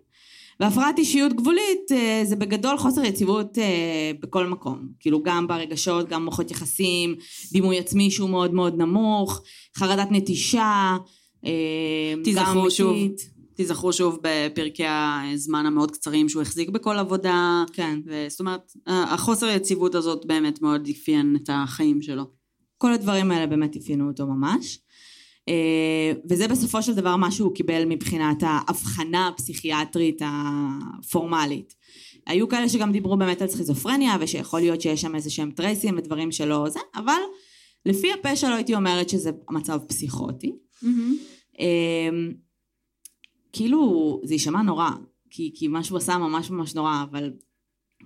והפרעת אישיות גבולית אה, זה בגדול חוסר יציבות אה, בכל מקום. כאילו גם ברגשות, גם מוחות יחסים, דימוי עצמי שהוא מאוד מאוד נמוך, חרדת נטישה, אה, גם שוב. מיתית. תיזכרו שוב בפרקי הזמן המאוד קצרים שהוא החזיק בכל עבודה, כן. וזאת אומרת, החוסר יציבות הזאת באמת מאוד אפיין את החיים שלו. כל הדברים האלה באמת אפיינו אותו ממש. אה, וזה בסופו של דבר מה שהוא קיבל מבחינת ההבחנה הפסיכיאטרית הפורמלית. היו כאלה שגם דיברו באמת על סכיזופרניה, ושיכול להיות שיש שם איזה שהם טרייסים ודברים שלא זה, אבל לפי הפה שלו הייתי אומרת שזה מצב פסיכוטי. אה, כאילו, זה יישמע נורא, כי, כי מה שהוא עשה ממש ממש נורא, אבל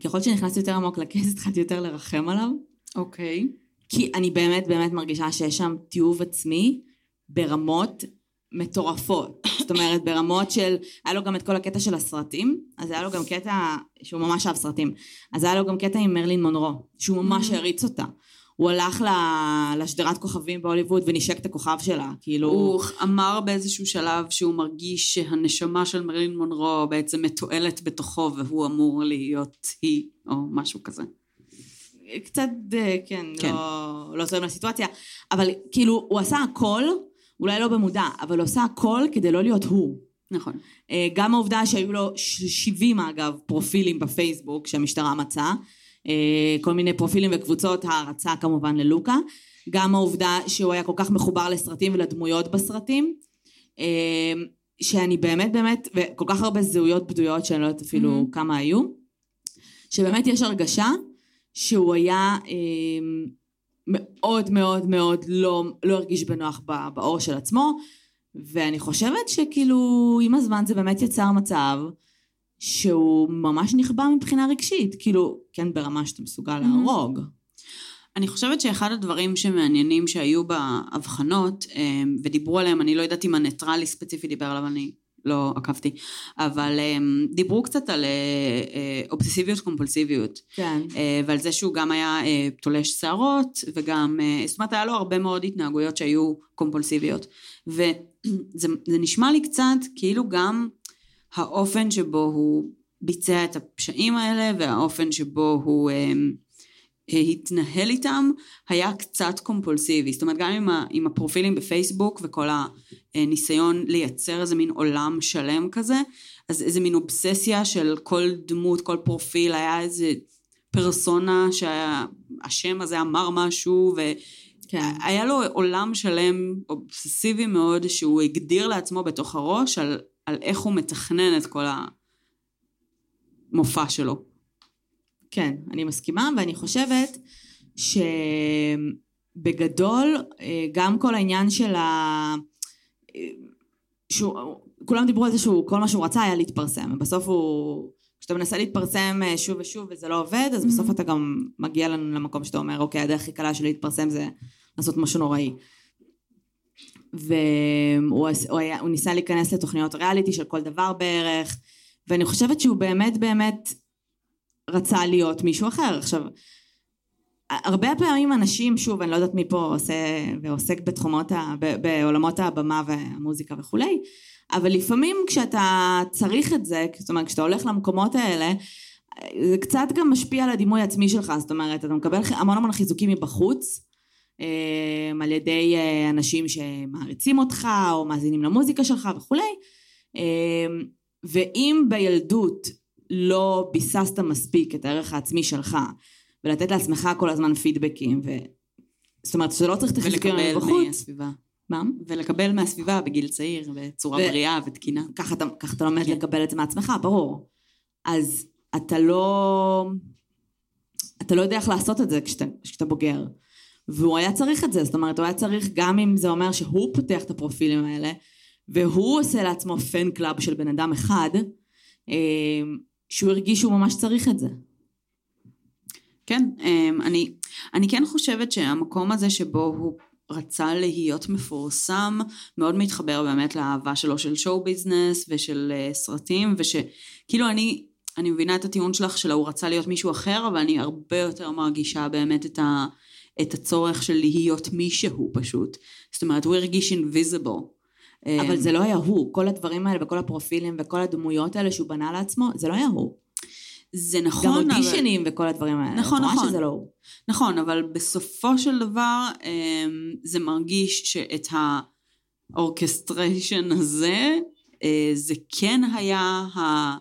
ככל שנכנסתי יותר עמוק לכס, התחלתי יותר לרחם עליו. אוקיי. כי אני באמת באמת מרגישה שיש שם תיעוב עצמי ברמות מטורפות. זאת אומרת, ברמות של... היה לו גם את כל הקטע של הסרטים, אז היה לו גם קטע שהוא ממש אהב סרטים. אז היה לו גם קטע עם מרלין מונרו, שהוא ממש העריץ אותה. הוא הלך לשדרת כוכבים בהוליווד ונשק את הכוכב שלה, כאילו... הוא אמר באיזשהו שלב שהוא מרגיש שהנשמה של מרילין מונרו בעצם מתועלת בתוכו והוא אמור להיות היא, או משהו כזה. קצת, אה, כן, כן. לא, לא זורם לסיטואציה, אבל כאילו, הוא עשה הכל, אולי לא במודע, אבל הוא עשה הכל כדי לא להיות הוא. נכון. אה, גם העובדה שהיו לו ש- 70 אגב פרופילים בפייסבוק שהמשטרה מצאה, אה, כל מיני פרופילים וקבוצות הערצה כמובן ללוקה, גם העובדה שהוא היה כל כך מחובר לסרטים ולדמויות בסרטים, אה, שאני באמת באמת, וכל כך הרבה זהויות בדויות שאני לא יודעת אפילו Mhm. כמה היו, שבאמת יש הרגשה שהוא היה מאוד מאוד מאוד לא, לא הרגיש בנוח ב- בעור של עצמו, ואני חושבת שכאילו עם הזמן זה באמת יצר מצב שהוא ממש נכבה מבחינה רגשית, כאילו, כן ברמה שאתה מסוגל להרוג. אני חושבת שאחד הדברים שמעניינים שהיו באבחנות, אמ, ודיברו עליהם, אני לא יודעת אם הניטרלי ספציפי דיבר עליו, אני לא עקבתי, אבל אמ, דיברו קצת על אה, אובססיביות קומפולסיביות, כן. אה, ועל זה שהוא גם היה אה, תולש שערות, וגם, אה, זאת אומרת, היה לו הרבה מאוד התנהגויות שהיו קומפולסיביות. וזה *clears throat* זה נשמע לי קצת כאילו גם האופן שבו הוא ביצע את הפשעים האלה, והאופן שבו הוא אה, התנהל איתם, היה קצת קומפולסיבי. זאת אומרת, גם עם, ה, עם הפרופילים בפייסבוק וכל הניסיון לייצר איזה מין עולם שלם כזה, אז איזה מין אובססיה של כל דמות, כל פרופיל, היה איזה פרסונה שהשם הזה אמר משהו, כן. והיה לו עולם שלם אובססיבי מאוד, שהוא הגדיר לעצמו בתוך הראש על, על איך הוא מתכנן את כל המופע שלו. כן, אני מסכימה, ואני חושבת שבגדול, אה, גם כל העניין של ה... אה, שהוא, כולם דיברו על זה שהוא, כל מה שהוא רצה היה להתפרסם, ובסוף הוא... כשאתה מנסה להתפרסם אה, שוב ושוב וזה לא עובד, אז בסוף אתה גם מגיע לנו למקום שאתה אומר, אוקיי, הדרך הכי קלה שלי להתפרסם זה לעשות משהו נוראי. והוא הוא, היה, הוא ניסה להיכנס לתוכניות ריאליטי של כל דבר בערך, ואני חושבת שהוא באמת באמת רצה להיות מישהו אחר. עכשיו, הרבה פעמים אנשים, שוב, אני לא יודעת מי פה עושה ועוסק בתחומות, ה, ב, בעולמות הבמה והמוזיקה וכולי, אבל לפעמים כשאתה צריך את זה, זאת אומרת, כשאתה הולך למקומות האלה, זה קצת גם משפיע על הדימוי העצמי שלך, זאת אומרת, אתה מקבל המון המון חיזוקים מבחוץ, אה, על ידי אה, אנשים שמעריצים אותך, או מאזינים למוזיקה שלך וכולי, אה, ואם בילדות לא ביססת מספיק את הערך העצמי שלך, ולתת לעצמך כל הזמן פידבקים, ו... זאת אומרת, שאתה לא צריך את החיזוקים ולקבל מבחוץ. מה? ולקבל מהסביבה בגיל צעיר, בצורה ו- בריאה ותקינה. ככה אתה, ככה אתה לומד כן. לקבל את זה מעצמך, ברור. אז אתה לא... אתה לא יודע איך לעשות את זה כשאתה, כשאתה בוגר. והוא היה צריך את זה, זאת אומרת, הוא היה צריך, גם אם זה אומר שהוא פותח את הפרופילים האלה, והוא עושה לעצמו fan club של בן אדם אחד, אה, שהוא הרגיש שהוא ממש צריך את זה. כן, אמ, אני, אני כן חושבת שהמקום הזה שבו הוא רצה להיות מפורסם, מאוד מתחבר באמת לאהבה שלו של show business ושל uh, סרטים, ושכאילו אני, אני מבינה את הטיעון שלך של הוא רצה להיות מישהו אחר, אבל אני הרבה יותר מרגישה באמת את, ה, את הצורך של להיות מישהו פשוט. זאת אומרת, הוא הרגיש invisible. אבל זה לא היה הוא, כל הדברים האלה וכל הפרופילים וכל הדמויות האלה שהוא בנה לעצמו, זה לא היה הוא. זה גם נכון, אבל... אודישנים וכל הדברים האלה. נכון, נכון. שזה לא הוא. נכון, אבל בסופו של דבר אמ, זה מרגיש שאת האורקסטריישן הזה, אה, זה כן היה ה...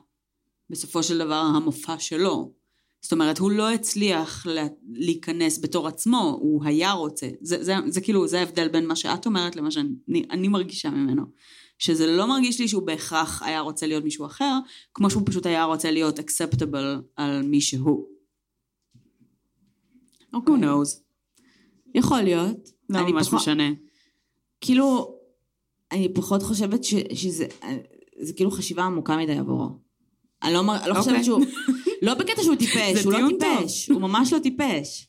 בסופו של דבר המופע שלו. זאת אומרת, הוא לא הצליח לה- להיכנס בתור עצמו, הוא היה רוצה. זה, זה, זה כאילו, זה ההבדל בין מה שאת אומרת למה שאני אני מרגישה ממנו. שזה לא מרגיש לי שהוא בהכרח היה רוצה להיות מישהו אחר, כמו שהוא פשוט היה רוצה להיות acceptable על מי שהוא. Who knows? יכול להיות. לא אני ממש פחות- משנה. כאילו, אני פחות חושבת ש, שזה זה כאילו חשיבה עמוקה מדי עבורו. אני לא, מר- לא אוקיי. חושבת שהוא... *laughs* לא בקטע שהוא טיפש, הוא לא. טיפש, הוא ממש לא טיפש.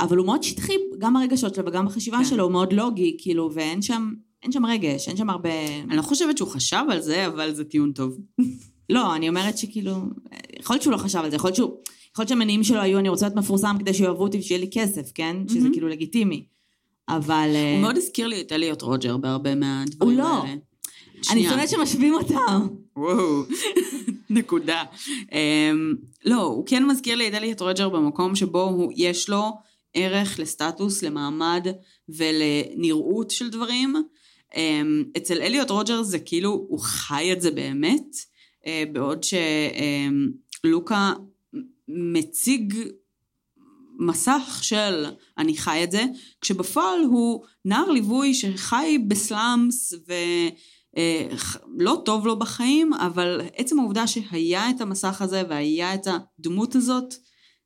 אבל הוא מאוד שטחי, גם ברגשות שלו וגם בחשיבה כן. שלו, הוא מאוד לוגי, כאילו, ואין שם... אין שם רגש, אין שם הרבה... אני לא חושבת שהוא חשב על זה, אבל זה טיעון טוב. לא, אני אומרת שכאילו, יכול להיות שהוא לא חשב על זה, יכול להיות שהוא, יכול להיות שהמניעים שלו היו, אני רוצה להיות מפורסם כדי שיאהבו אותי ושיהיה לי כסף, כן? שזה מהמם. כאילו לגיטימי. אבל... אה, הוא מאוד הזכיר לי את אליוט רוג'ר בהרבה מהדברים הוא לא. האלה. אני. שונאת שמשווים אותם. וואו, נקודה. Um, לא, הוא כן מזכיר לי את אליוט רוג'ר במקום שבו הוא, יש לו ערך לסטטוס, למעמד ולנראות של דברים. Um, אצל אליוט רוג'ר זה כאילו, הוא חי את זה באמת, uh, בעוד שלוקה מציג מסך של אני חי את זה, כשבפועל הוא נער ליווי שחי בסלאמס ולא טוב לו בחיים, אבל עצם העובדה שהיה את המסך הזה והיה את הדמות הזאת,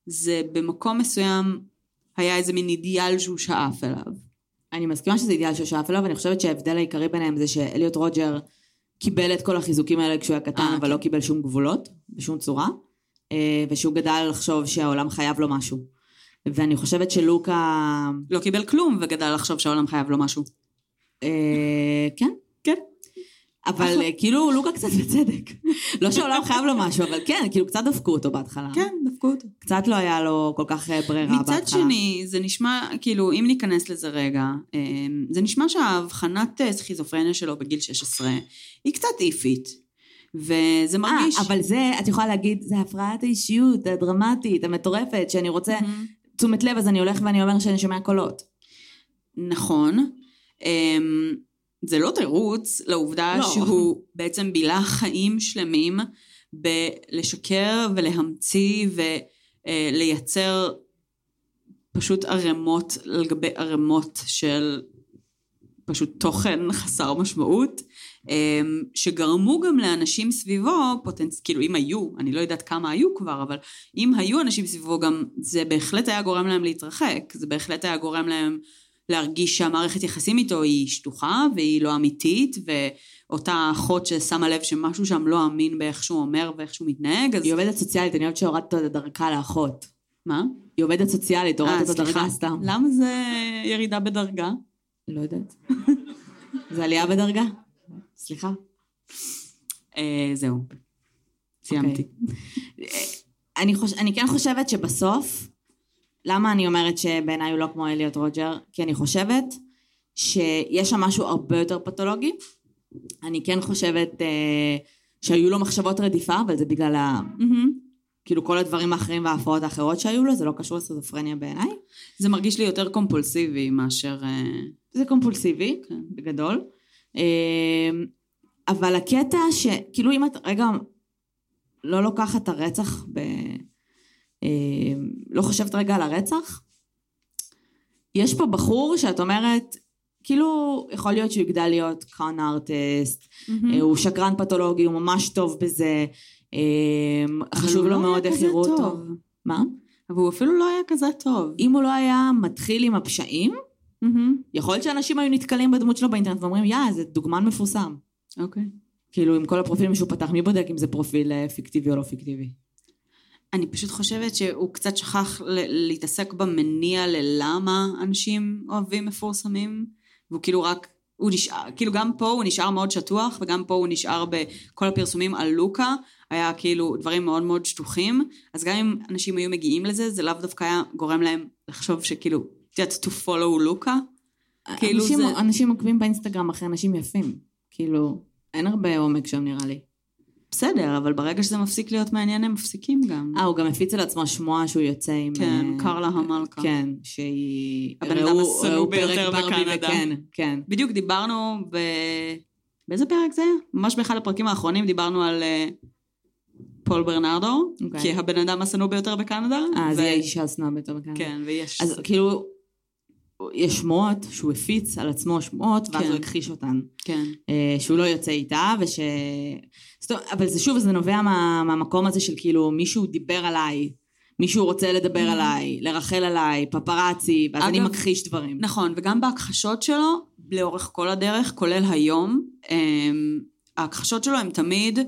זה במקום מסוים היה איזה מין אידיאל שהוא שאף אליו. אני מסכימה שזה אידיאל שהוא שאף אליו, ואני חושבת שההבדל העיקרי ביניהם זה שאליוט רוג'ר קיבל את כל החיזוקים האלה כשהוא היה קטן, אה, אבל לא קיבל שום גבולות, בשום צורה, אה, ושהוא גדל לחשוב שהעולם חייב לו משהו. ואני חושבת שלוקה... לא קיבל כלום וגדל לחשוב שהעולם חייב לו משהו. אה, כן. כן. אבל. אה, כאילו לוקה קצת בצדק. לא שהעולם חייב לו משהו, אבל כן, כאילו קצת דפקו אותו בהתחלה. כן, דפקו אותו. קצת לא היה לו כל כך אה, ברירה בהתחלה. מצד שני, זה נשמע, כאילו, אם ניכנס לזה רגע, אמ, זה נשמע שהאבחנת אה, סכיזופרניה שלו בגיל 16 היא קצת איפית. וזה מרגיש... אה, אבל זה, את יכולה להגיד, זה הפרעת האישיות הדרמטית, המטורפת, שאני רוצה מהמם. תשומת לב, אז אני הולך ואני אומר שאני שומע קולות. נכון. זה לא תירוץ לעובדה לא. שהוא בעצם בילה חיים שלמים בלשקר ולהמציא ולייצר פשוט ערימות על גבי ערימות של פשוט תוכן חסר משמעות, אמ, שגרמו גם לאנשים סביבו, פוטנצ... כאילו אם היו, אני לא יודעת כמה היו כבר, אבל אם היו אנשים סביבו גם, זה בהחלט היה גורם להם להתרחק, זה בהחלט היה גורם להם להרגיש שהמערכת יחסים איתו היא שטוחה והיא לא אמיתית, ואותה אחות ששמה לב שמשהו שם לא אמין באיך שהוא אומר ואיך שהוא מתנהג, אז... היא עובדת סוציאלית, אני אוהבת שהורדת את הדרכה לאחות. מה? היא עובדת סוציאלית, אה, הורדת את סליחה. הדרגה סתם. למה זה ירידה בדרגה? לא יודעת. *laughs* זה עלייה בדרגה? סליחה. אה, זהו. סיימתי. אני, חוש... אני כן חושבת שבסוף, למה אני אומרת שבעיניי הוא לא כמו אליוט רוג'ר? כי אני חושבת שיש שם משהו הרבה יותר פתולוגי. אני כן חושבת אה, שהיו לו מחשבות רדיפה, אבל זה בגלל ה... מהמם. כאילו כל הדברים האחרים וההפרעות האחרות שהיו לו, זה לא קשור לסכיזופרניה בעיניי. זה מרגיש לי יותר קומפולסיבי מאשר... אה, זה קומפולסיבי, כן. בגדול. אה, אבל הקטע ש... כאילו אם את רגע לא לוקחת את הרצח ב... לא חושבת רגע על הרצח, יש פה בחור שאת אומרת, כאילו יכול להיות שהוא יגדל להיות קאן ארטיסט. אה, הוא שקרן פתולוגי, הוא ממש טוב בזה, אה, חשוב לו לא מאוד איך יראו אותו. מה? אבל הוא אפילו לא היה כזה טוב. אם הוא לא היה מתחיל עם הפשעים, מהמם. יכול להיות שאנשים היו נתקלים בדמות שלו באינטרנט ואומרים, יא, זה דוגמן מפורסם. אוקיי. כאילו, עם כל הפרופילים שהוא פתח, מי בודק אם זה פרופיל אה, פיקטיבי או לא פיקטיבי? אני פשוט חושבת שהוא קצת שכח להתעסק במניע ללמה אנשים אוהבים מפורסמים, והוא כאילו רק, הוא נשאר, כאילו גם פה הוא נשאר מאוד שטוח, וגם פה הוא נשאר בכל הפרסומים על לוקה, היה כאילו דברים מאוד מאוד שטוחים, אז גם אם אנשים היו מגיעים לזה, זה לאו דווקא היה גורם להם לחשוב שכאילו, את יודעת, to follow לוקה. כאילו אנשים, זה- אנשים עוקבים באינסטגרם אחרי אנשים יפים. כאילו, אין הרבה עומק שם נראה לי. בסדר, אבל ברגע שזה מפסיק להיות מעניין, הם מפסיקים גם. אה, הוא גם הפיץ על עצמו שמועה שהוא יוצא עם... כן, אה, קרלה המלכה. כן, שהיא... הבן אדם השנוא ביותר בקנדה. וכן, כן. בדיוק דיברנו ב... באיזה פרק זה היה? ממש באחד הפרקים האחרונים דיברנו על אה, פול ברנרדו, אוקיי. כי הבן אדם השנוא ביותר בקנדה. אה, ו- זה האישה השנואה ביותר בכאן. כן, ויש... אז כאילו, יש שמועות שהוא הפיץ על עצמו שמועות, ואז כן. הוא הכחיש אותן. כן. אה, שהוא לא יוצא איתה, וש... זאת אבל זה שוב, זה נובע מה, מהמקום הזה של כאילו, מישהו דיבר עליי, מישהו רוצה לדבר עליי, לרחל עליי, פפראצי, ואז אני אגב- מכחיש דברים. נכון, וגם בהכחשות שלו, לאורך כל הדרך, כולל היום, אמ, ההכחשות שלו הם תמיד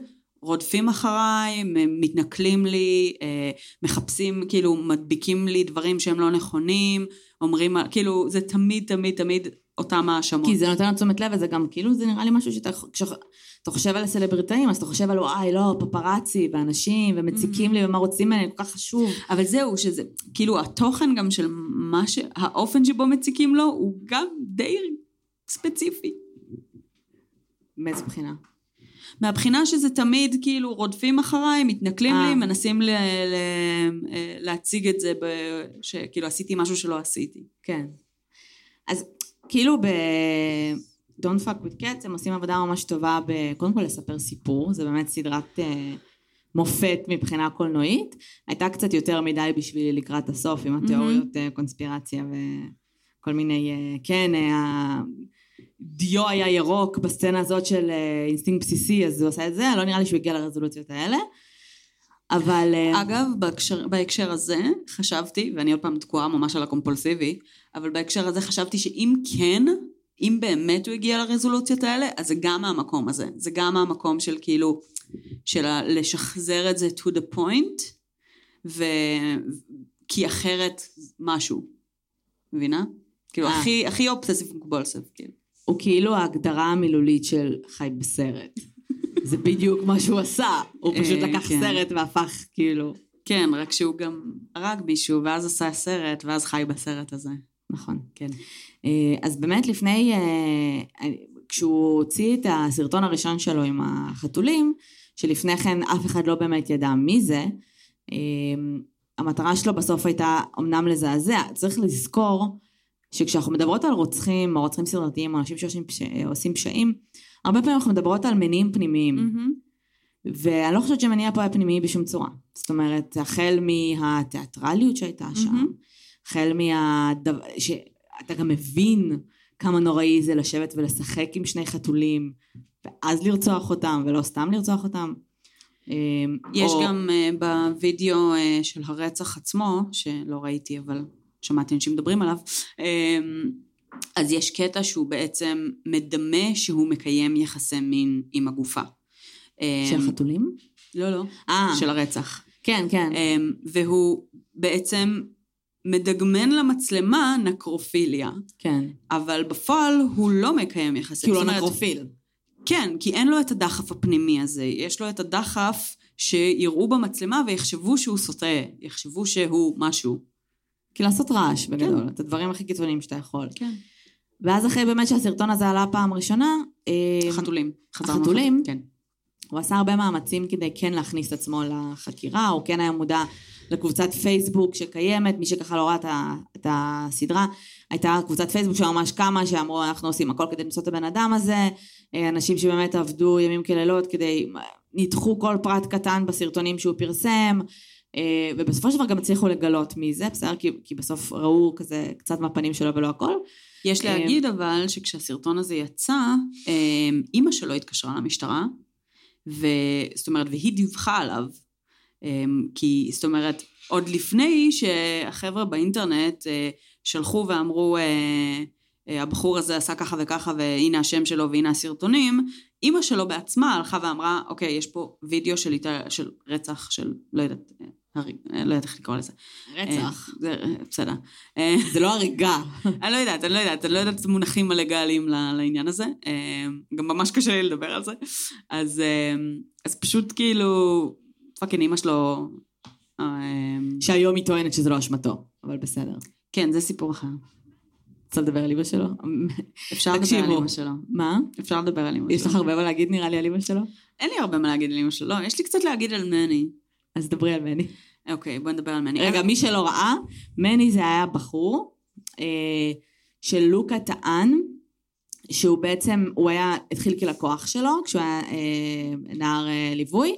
רודפים אחריי, הם מתנכלים לי, אה, מחפשים, כאילו, מדביקים לי דברים שהם לא נכונים, אומרים, כאילו, זה תמיד, תמיד, תמיד אותם האשמות. כי זה נותן לו תשומת לב, וזה גם כאילו, זה נראה לי משהו שאתה, כשאתה חושב על הסלבריטאים, אז אתה חושב על וואי, לא, פפרצי, ואנשים, ומציקים לי, ומה רוצים ממני, כל כך חשוב. אבל זהו, שזה, כאילו, התוכן גם של מה ש... האופן שבו מציקים לו, הוא גם די ספציפי. מאיזה בחינה? מהבחינה שזה תמיד כאילו רודפים אחריי, מתנכלים אה. לי, מנסים ל- ל- להציג את זה, ב- שכאילו עשיתי משהו שלא עשיתי. כן. אז כאילו ב... Don't fuck with cats הם עושים עבודה ממש טובה ב... קודם כל לספר סיפור, זה באמת סדרת אה, מופת מבחינה קולנועית. הייתה קצת יותר מדי בשבילי לקראת הסוף עם התיאוריות אה, קונספירציה וכל מיני, אה, כן, אה, דיו היה ירוק בסצנה הזאת של אה, אינסטינקט בסיסי, אז הוא עשה את זה, לא נראה לי שהוא הגיע לרזולוציות האלה. אבל... אה, אגב, בהקשר, בהקשר הזה חשבתי, ואני עוד פעם תקועה ממש על הקומפולסיבי, אבל בהקשר הזה חשבתי שאם כן, אם באמת הוא הגיע לרזולוציות האלה, אז זה גם מהמקום הזה. זה גם מהמקום של כאילו, של לשחזר את זה to the point, ו... כי אחרת משהו. מבינה? כאילו, אה. הכי, הכי אובססיב קומפולסיב, כאילו. הוא כאילו ההגדרה המילולית של חי בסרט. זה בדיוק מה שהוא עשה. הוא פשוט אה, לקח כן. סרט והפך כאילו... כן, רק שהוא גם הרג מישהו, ואז עשה סרט, ואז חי בסרט הזה. נכון. כן. אה, אז באמת לפני, אה, כשהוא הוציא את הסרטון הראשון שלו עם החתולים, שלפני כן אף אחד לא באמת ידע מי זה, המטרה שלו בסוף הייתה אמנם לזעזע. צריך לזכור שכשאנחנו מדברות על רוצחים, או רוצחים סדרתיים, או אנשים שעושים. עושים פשעים, הרבה פעמים אנחנו מדברות על מניעים פנימיים. מהמם. ואני לא חושבת שמניע פה היה פנימי בשום צורה. זאת אומרת, החל מהתיאטרליות שהייתה שם, מהמם. החל מהדבר... שאתה גם מבין כמה נוראי זה לשבת ולשחק עם שני חתולים, ואז לרצוח אותם, ולא סתם לרצוח אותם. אה, יש או- גם uh, בווידאו uh, של הרצח עצמו, שלא ראיתי אבל שמעתי אנשים מדברים עליו, um, אז יש קטע שהוא בעצם מדמה שהוא מקיים יחסי מין עם הגופה. Um, של חתולים? לא, לא. אה, של הרצח. כן, כן. Um, והוא בעצם מדגמן למצלמה נקרופיליה, כן. אבל בפועל הוא לא מקיים יחסי. כי הוא לא נקרופיל. כן, כי אין לו את הדחף הפנימי הזה, יש לו את הדחף שיראו במצלמה ויחשבו שהוא סוטה, יחשבו שהוא משהו. כי לעשות רעש בגדול, את הדברים הכי קיצוניים שאתה יכול. כן. ואז אחרי באמת שהסרטון הזה עלה פעם ראשונה, אה, חתולים. החתולים? כן. הוא עשה הרבה מאמצים כדי כן להכניס את עצמו לחקירה, הוא כן היה מודע לקבוצת פייסבוק שקיימת, מי שככה לא ראה את הסדרה, הייתה קבוצת פייסבוק שממש קמה, שאמרו אנחנו עושים הכל כדי למצוא את הבן אדם הזה, אה, אנשים שבאמת עבדו ימים כלילות כדי, ניתחו כל פרט קטן בסרטונים שהוא פרסם, ובסופו של דבר גם הצליחו לגלות מי זה, בסדר? כי, כי בסוף ראו כזה קצת מהפנים שלו ולא הכל. יש אה, להגיד אבל שכשהסרטון הזה יצא, אה, אימא שלו התקשרה למשטרה, וזאת אומרת, והיא דיווחה עליו. אה, כי, זאת אומרת, עוד לפני שהחבר'ה באינטרנט אה, שלחו ואמרו, אה, אה, הבחור הזה עשה ככה וככה והנה השם שלו והנה הסרטונים, אימא שלו בעצמה הלכה ואמרה, אוקיי, יש פה וידאו של, איתה- של רצח של, לא יודעת, אה, אה, לא יודעת איך לקרוא לזה. רצח. אה, זה, אה, בסדר. אה, זה לא הריגה. *laughs* אני לא יודעת, אני לא יודעת, אני לא יודעת את המונחים הלגאליים לעניין הזה. אה, גם ממש קשה לי לדבר על זה. אז, אה, אז פשוט כאילו, fucking אימא שלו... אה, שהיום היא טוענת שזה לא אשמתו, אבל בסדר. כן, זה סיפור אחר. רוצה לדבר על אמא שלו? אפשר לדבר על. אימא שלו. מה? אפשר לדבר על אימא שלו. יש לך הרבה מה להגיד נראה לי על אמא שלו? אין לי הרבה מה להגיד על אימא שלו. לא, יש לי קצת להגיד על מני. אז דברי על מני. אוקיי, בוא נדבר על מני. רגע, מי שלא ראה, מני זה היה בחור אה, שלוקה טען שהוא בעצם, הוא היה, התחיל כלקוח שלו כשהוא היה אה, נער אה, ליווי,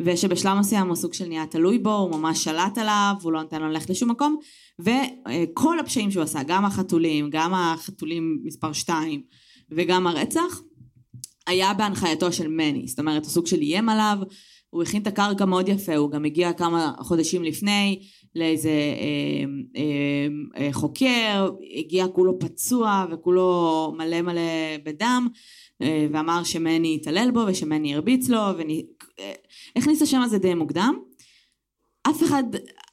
ושבשלב מסוים הוא סוג של נהיה תלוי בו, הוא ממש שלט עליו, הוא לא נתן לו ללכת לשום מקום, וכל הפשעים שהוא עשה, גם החתולים, גם החתולים מספר 2 וגם הרצח, היה בהנחייתו של מני, זאת אומרת הוא סוג של איים עליו, הוא הכין את הקרקע מאוד יפה, הוא גם הגיע כמה חודשים לפני לאיזה אה, אה, אה, חוקר, הגיע כולו פצוע וכולו מלא מלא בדם, אה, ואמר שמני התעלל בו ושמני הרביץ לו, והכניס את השם הזה די מוקדם. אף אחד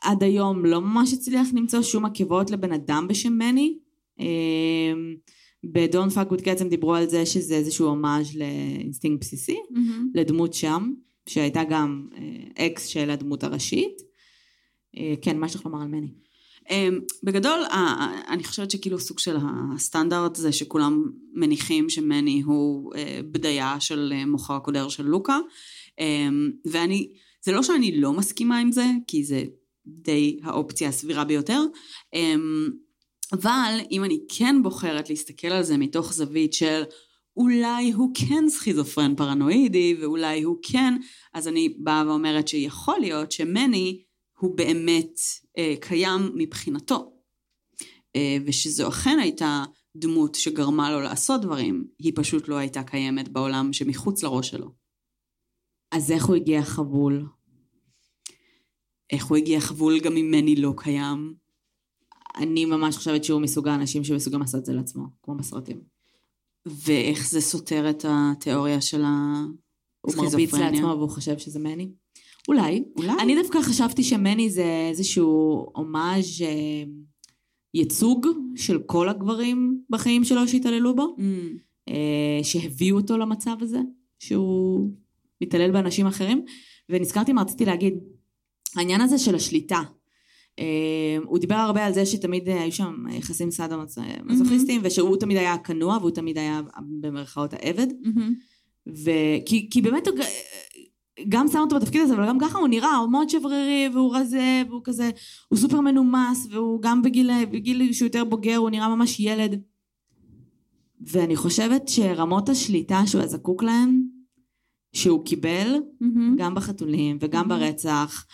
עד היום לא ממש הצליח למצוא שום עקבות לבן אדם בשם מני, אה, ב-Don't fuck with cats הם דיברו על זה שזה איזשהו הומאז' לאינסטינקט בסיסי, לדמות שם, שהייתה גם אה, אקס של הדמות הראשית. אה, כן, מה יש לך לומר על מני? אמ, בגדול, אני חושבת שכאילו סוג של הסטנדרט זה שכולם מניחים שמני הוא אה, בדיה של אה, מוכר הקודר של לוקה, ואני, זה לא שאני לא מסכימה עם זה, כי זה די האופציה הסבירה ביותר, אבל אם אני כן בוחרת להסתכל על זה מתוך זווית של אולי הוא כן סכיזופרן פרנואידי, ואולי הוא כן, אז אני באה ואומרת שיכול להיות שמני הוא באמת אה, קיים מבחינתו, אה, ושזו אכן הייתה דמות שגרמה לו לעשות דברים, היא פשוט לא הייתה קיימת בעולם שמחוץ לראש שלו. אז איך הוא הגיע חבול? איך הוא הגיע חבול גם אם מני לא קיים? אני ממש חושבת שהוא מסוג האנשים שמסוגלים לעשות את זה לעצמו, כמו בסרטים. ואיך זה סותר את התיאוריה של הוא מרביץ הסכיזופרניה? לעצמו והוא חושב שזה מני? אולי. אולי. אני דווקא חשבתי שמני זה איזשהו הומאז' אה, ייצוג של כל הגברים בחיים שלו שהתעללו בו, Mm, אה, שהביאו אותו למצב הזה, שהוא מתעלל באנשים אחרים. ונזכרתי מה רציתי להגיד, העניין הזה של השליטה. אה, הוא דיבר הרבה על זה שתמיד היו שם יחסים סאדו מזוכיסטים, ושהוא תמיד היה הכנוע והוא תמיד היה במרכאות העבד. וכי כי באמת הוא גם שם אותו בתפקיד הזה, אבל גם ככה הוא נראה, הוא מאוד שברירי, והוא רזה, והוא כזה, הוא סופר מנומס, והוא גם בגיל, בגיל שהוא יותר בוגר, הוא נראה ממש ילד. ואני חושבת שרמות השליטה שהוא היה זקוק להן, שהוא קיבל. גם בחתולים וגם. ברצח,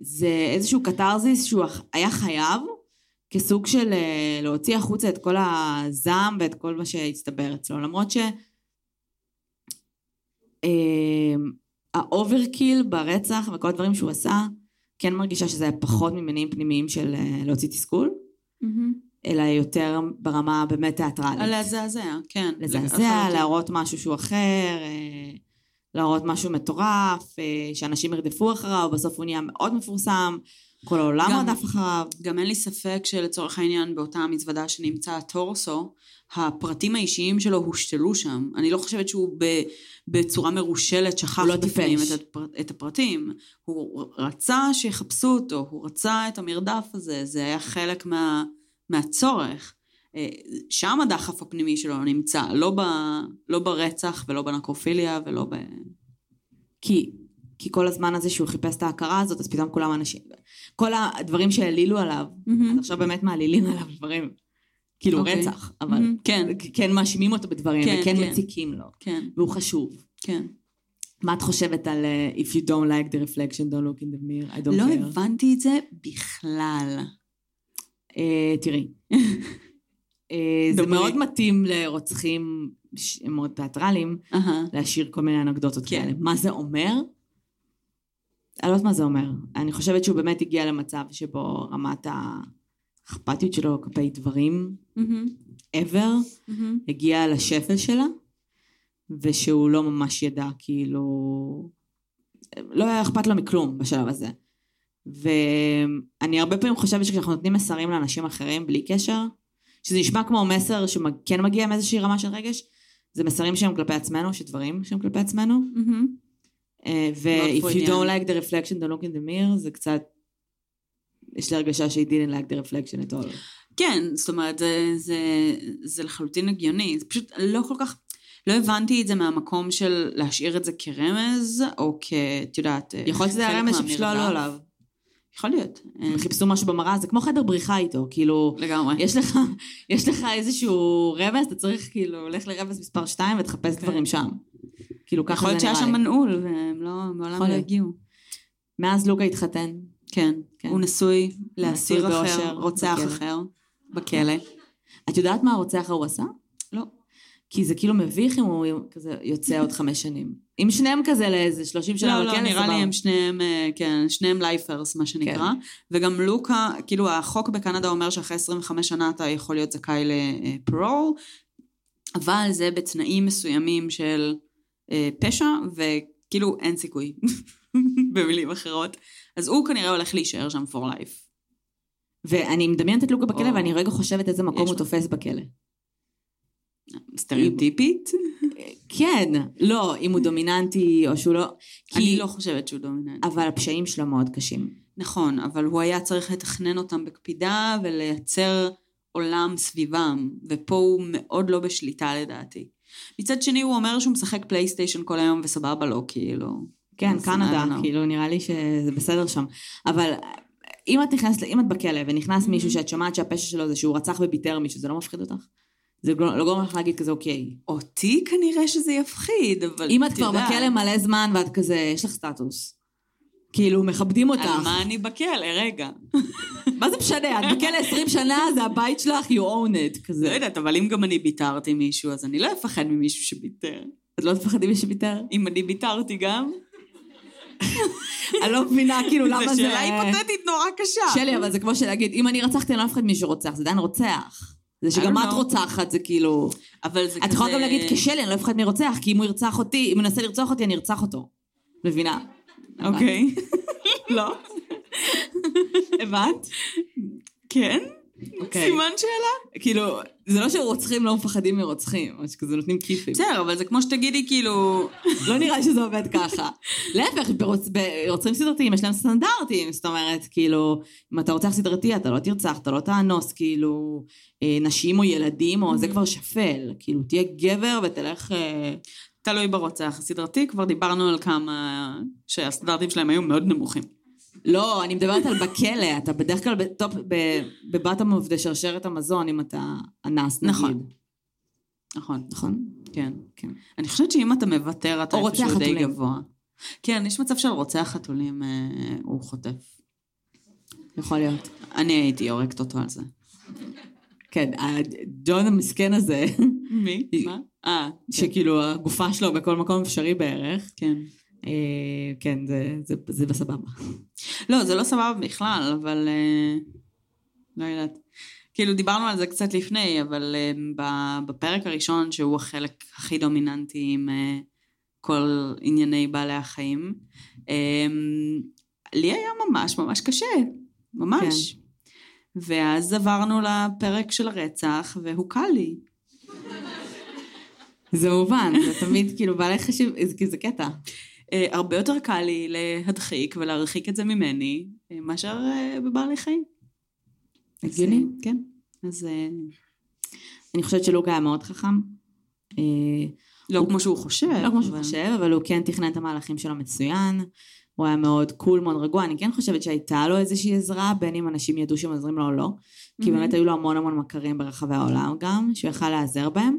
זה איזשהו קתרזיס שהוא היה חייב, כסוג של אה, להוציא החוצה את כל הזעם ואת כל מה שהצטבר אצלו, למרות ש... אה, ה overkill ברצח וכל הדברים שהוא עשה, כן מרגישה שזה היה פחות ממניעים פנימיים של אה, להוציא תסכול, מהמם. אלא יותר ברמה באמת תיאטרלית. לזעזע, כן. לזעזע. להראות משהו שהוא אחר, להראות משהו מטורף, אה, שאנשים ירדפו אחריו, בסוף הוא נהיה מאוד מפורסם, כל העולם רדף אחריו. גם אין לי ספק שלצורך העניין באותה מזוודה שנמצא הטורסו, הפרטים האישיים שלו הושתלו שם. אני לא חושבת שהוא ב, בצורה מרושלת שכח לא בפנים. את, הפר, את הפרטים. הוא רצה שיחפשו אותו, הוא רצה את המרדף הזה, זה היה חלק מה, מהצורך. אה, שם הדחף הפנימי שלו נמצא, לא, ב, לא ברצח ולא בנקרופיליה ולא ב... כי, כי כל הזמן הזה שהוא חיפש את ההכרה הזאת, אז פתאום כולם אנשים, כל הדברים שהעלילו עליו, אז עכשיו באמת מעלילים עליו דברים, כאילו אוקיי. רצח, אבל מהמם, כן, כן מאשימים אותו בדברים, כן, וכן כן. מציקים לו, כן, והוא חשוב. כן. מה את חושבת על uh, If you don't like the reflection, don't look in the mirror, I don't לא care. הבנתי את זה בכלל. אה, תראי, *laughs* זה דברי. מאוד מתאים לרוצחים מאוד תיאטרליים. להשאיר כל מיני אנקדוטות כן. כאלה. מה זה אומר? אני לא יודעת מה זה אומר. אני חושבת שהוא באמת הגיע למצב שבו רמת האכפתיות שלו כלפי דברים, ever. הגיעה לשפל שלה, ושהוא לא ממש ידע, כאילו... לא היה אכפת לו מכלום בשלב הזה. ואני הרבה פעמים חושבת שכשאנחנו נותנים מסרים לאנשים אחרים בלי קשר, שזה נשמע כמו מסר שכן מגיע עם איזושהי רמה של רגש, זה מסרים שהם כלפי עצמנו, שדברים שהם כלפי עצמנו. מהמם. אה, ו-if you don't like the reflection, don't look in the mirror, זה קצת... יש לי הרגשה שהיא didn't like the reflection at all. כן, זאת אומרת, זה, זה, זה לחלוטין הגיוני. זה פשוט לא כל כך... לא הבנתי את זה מהמקום של להשאיר את זה כרמז, או כ... את יודעת... יכול להיות שזה היה רמז שפשוט לא עלו מהמרדף. עליו. יכול להיות. הם חיפשו משהו במראה, זה כמו חדר בריחה איתו, כאילו... לגמרי. יש לך, *laughs* יש לך איזשהו רמז, אתה צריך כאילו, לך לרמז מספר 2 ותחפש כן. דברים שם. כאילו ככה יכול זה להיות שהיה נראה שם לי. מנעול, והם לא, מעולם יכול לא. הגיעו. מאז לוקה התחתן. כן. כן. הוא נשוי לאסיר אחר, באושר, רוצח בכלא. אחר, בכלא. את יודעת מה הרוצח ההוא עשה? לא. כי זה כאילו מביך אם הוא כזה יוצא עוד חמש שנים. אם שניהם כזה לאיזה 30 שנה לא, לא, בכלא, נראה לי. הם שניהם, אה, כן, שניהם לייפרס, מה שנקרא. וגם לוקה, כאילו החוק בקנדה אומר שאחרי 25 שנה אתה יכול להיות זכאי לפרול, אבל זה בתנאים מסוימים של אה, פשע, וכאילו אין סיכוי, *laughs* במילים אחרות. אז הוא כנראה הולך להישאר שם for life. ואני מדמיינת את לוקה בכלא, או. ואני רגע חושבת איזה מקום הוא. תופס בכלא. סטריאוטיפית? *laughs* כן, לא, אם הוא דומיננטי או שהוא לא... כי... אני לא חושבת שהוא דומיננטי. אבל הפשעים שלו מאוד קשים. נכון, אבל הוא היה צריך לתכנן אותם בקפידה ולייצר עולם סביבם, ופה הוא מאוד לא בשליטה לדעתי. מצד שני הוא אומר שהוא משחק פלייסטיישן כל היום וסבבה לו, כאילו. כן, קנדה. כאילו נראה לי שזה בסדר שם. אבל אם את נכנסת, אם את בכלא ונכנס Mm-hmm. מישהו שאת שומעת שהפשע שלו זה שהוא רצח וביטר מישהו, זה לא מפחיד אותך? זה לא לא גורם לך להגיד כזה אוקיי. אותי כנראה שזה יפחיד, אבל אם את כבר בכלא מלא זמן ואת כזה, יש לך סטטוס. כאילו, מכבדים אותך. על מה אני בכלא? רגע. מה זה משנה? את בכלא 20 שנה, זה הבית שלך, you own it, לא כזה. יודעת, אבל אם גם אני ביטרתי מישהו, אז אני לא אפחד ממישהו שביטר. את לא תפחדי משהו ביטר? אם אני ביטרתי גם, אני לא מבינה, כאילו, למה זה... זו שאלה היפותטית נורא קשה. שלי, אבל זה כמו שלהגיד, אם אני רצחתי, אני לא מפחד מישהו רוצח, זה עדיין רוצח. זה שגם את know. רוצחת, זה כאילו... אבל זה כזה... את יכולה גם להגיד, כשלי, אני לא אפחד מרוצח, כי אם הוא ירצח אותי, אם הוא ינסה לרצוח אותי, אני ארצח אותו. מבינה? אוקיי. *laughs* לא. הבנת? כן? אוקיי. סימן שאלה? כאילו, זה לא שרוצחים לא מפחדים מרוצחים, או שכזה נותנים כיפים. בסדר, אבל זה כמו שתגידי כאילו... לא נראה שזה עובד ככה. להפך, ברוצ- ברוצחים סדרתיים יש להם סטנדרטים, זאת אומרת, כאילו, אם אתה רוצח סדרתי, אתה לא תרצח, אתה לא תאנוס, כאילו, אה, נשים או ילדים, או זה כבר שפל. כאילו, תהיה גבר ותלך... אה, תלוי ברוצח הסדרתי, כבר דיברנו על כמה שהסטנדרטים שלהם היו מאוד נמוכים. לא, אני מדברת על בכלא, אתה בדרך כלל ב top, of the שרשרת המזון, אם אתה אנס, נגיד. נכון. נכון, נכון? כן. כן. אני חושבת שאם אתה מוותר, אתה איפשהו די. גבוה. כן, יש מצב של רוצח חתולים, אה, הוא חוטף. יכול להיות. אני הייתי הורגת אותו על זה. כן, הג'ון המסכן הזה, מי? מה? אה, שכאילו הגופה שלו בכל מקום אפשרי בערך, כן. אה, כן, זה, זה, זה בסבבה. לא, זה לא סבבה בכלל, אבל... אה, לא יודעת. כאילו, דיברנו על זה קצת לפני, אבל אה, בפרק הראשון, שהוא החלק הכי דומיננטי עם כל ענייני בעלי החיים, לי היה ממש ממש קשה. ממש. כן. ואז עברנו לפרק של הרצח, והוא קל לי. זה מובן, זה תמיד כאילו בעלי חשיב, זה, כי זה קטע. אה, הרבה יותר קל לי להדחיק ולהרחיק את זה ממני, אה, מאשר אה, בבעלי חיים. הגיוני. כן. אז אני חושבת שלוק היה מאוד חכם. לא כמו שהוא חושב. לא כמו שהוא אבל- חושב, אבל הוא כן תכנן את המהלכים שלו מצוין. הוא היה מאוד cool, מאוד רגוע. אני כן חושבת שהייתה לו איזושהי עזרה, בין אם אנשים ידעו שהם עוזרים לו או לא. כי. באמת היו לו המון המון מכרים ברחבי העולם גם, שהוא יכל להיעזר בהם.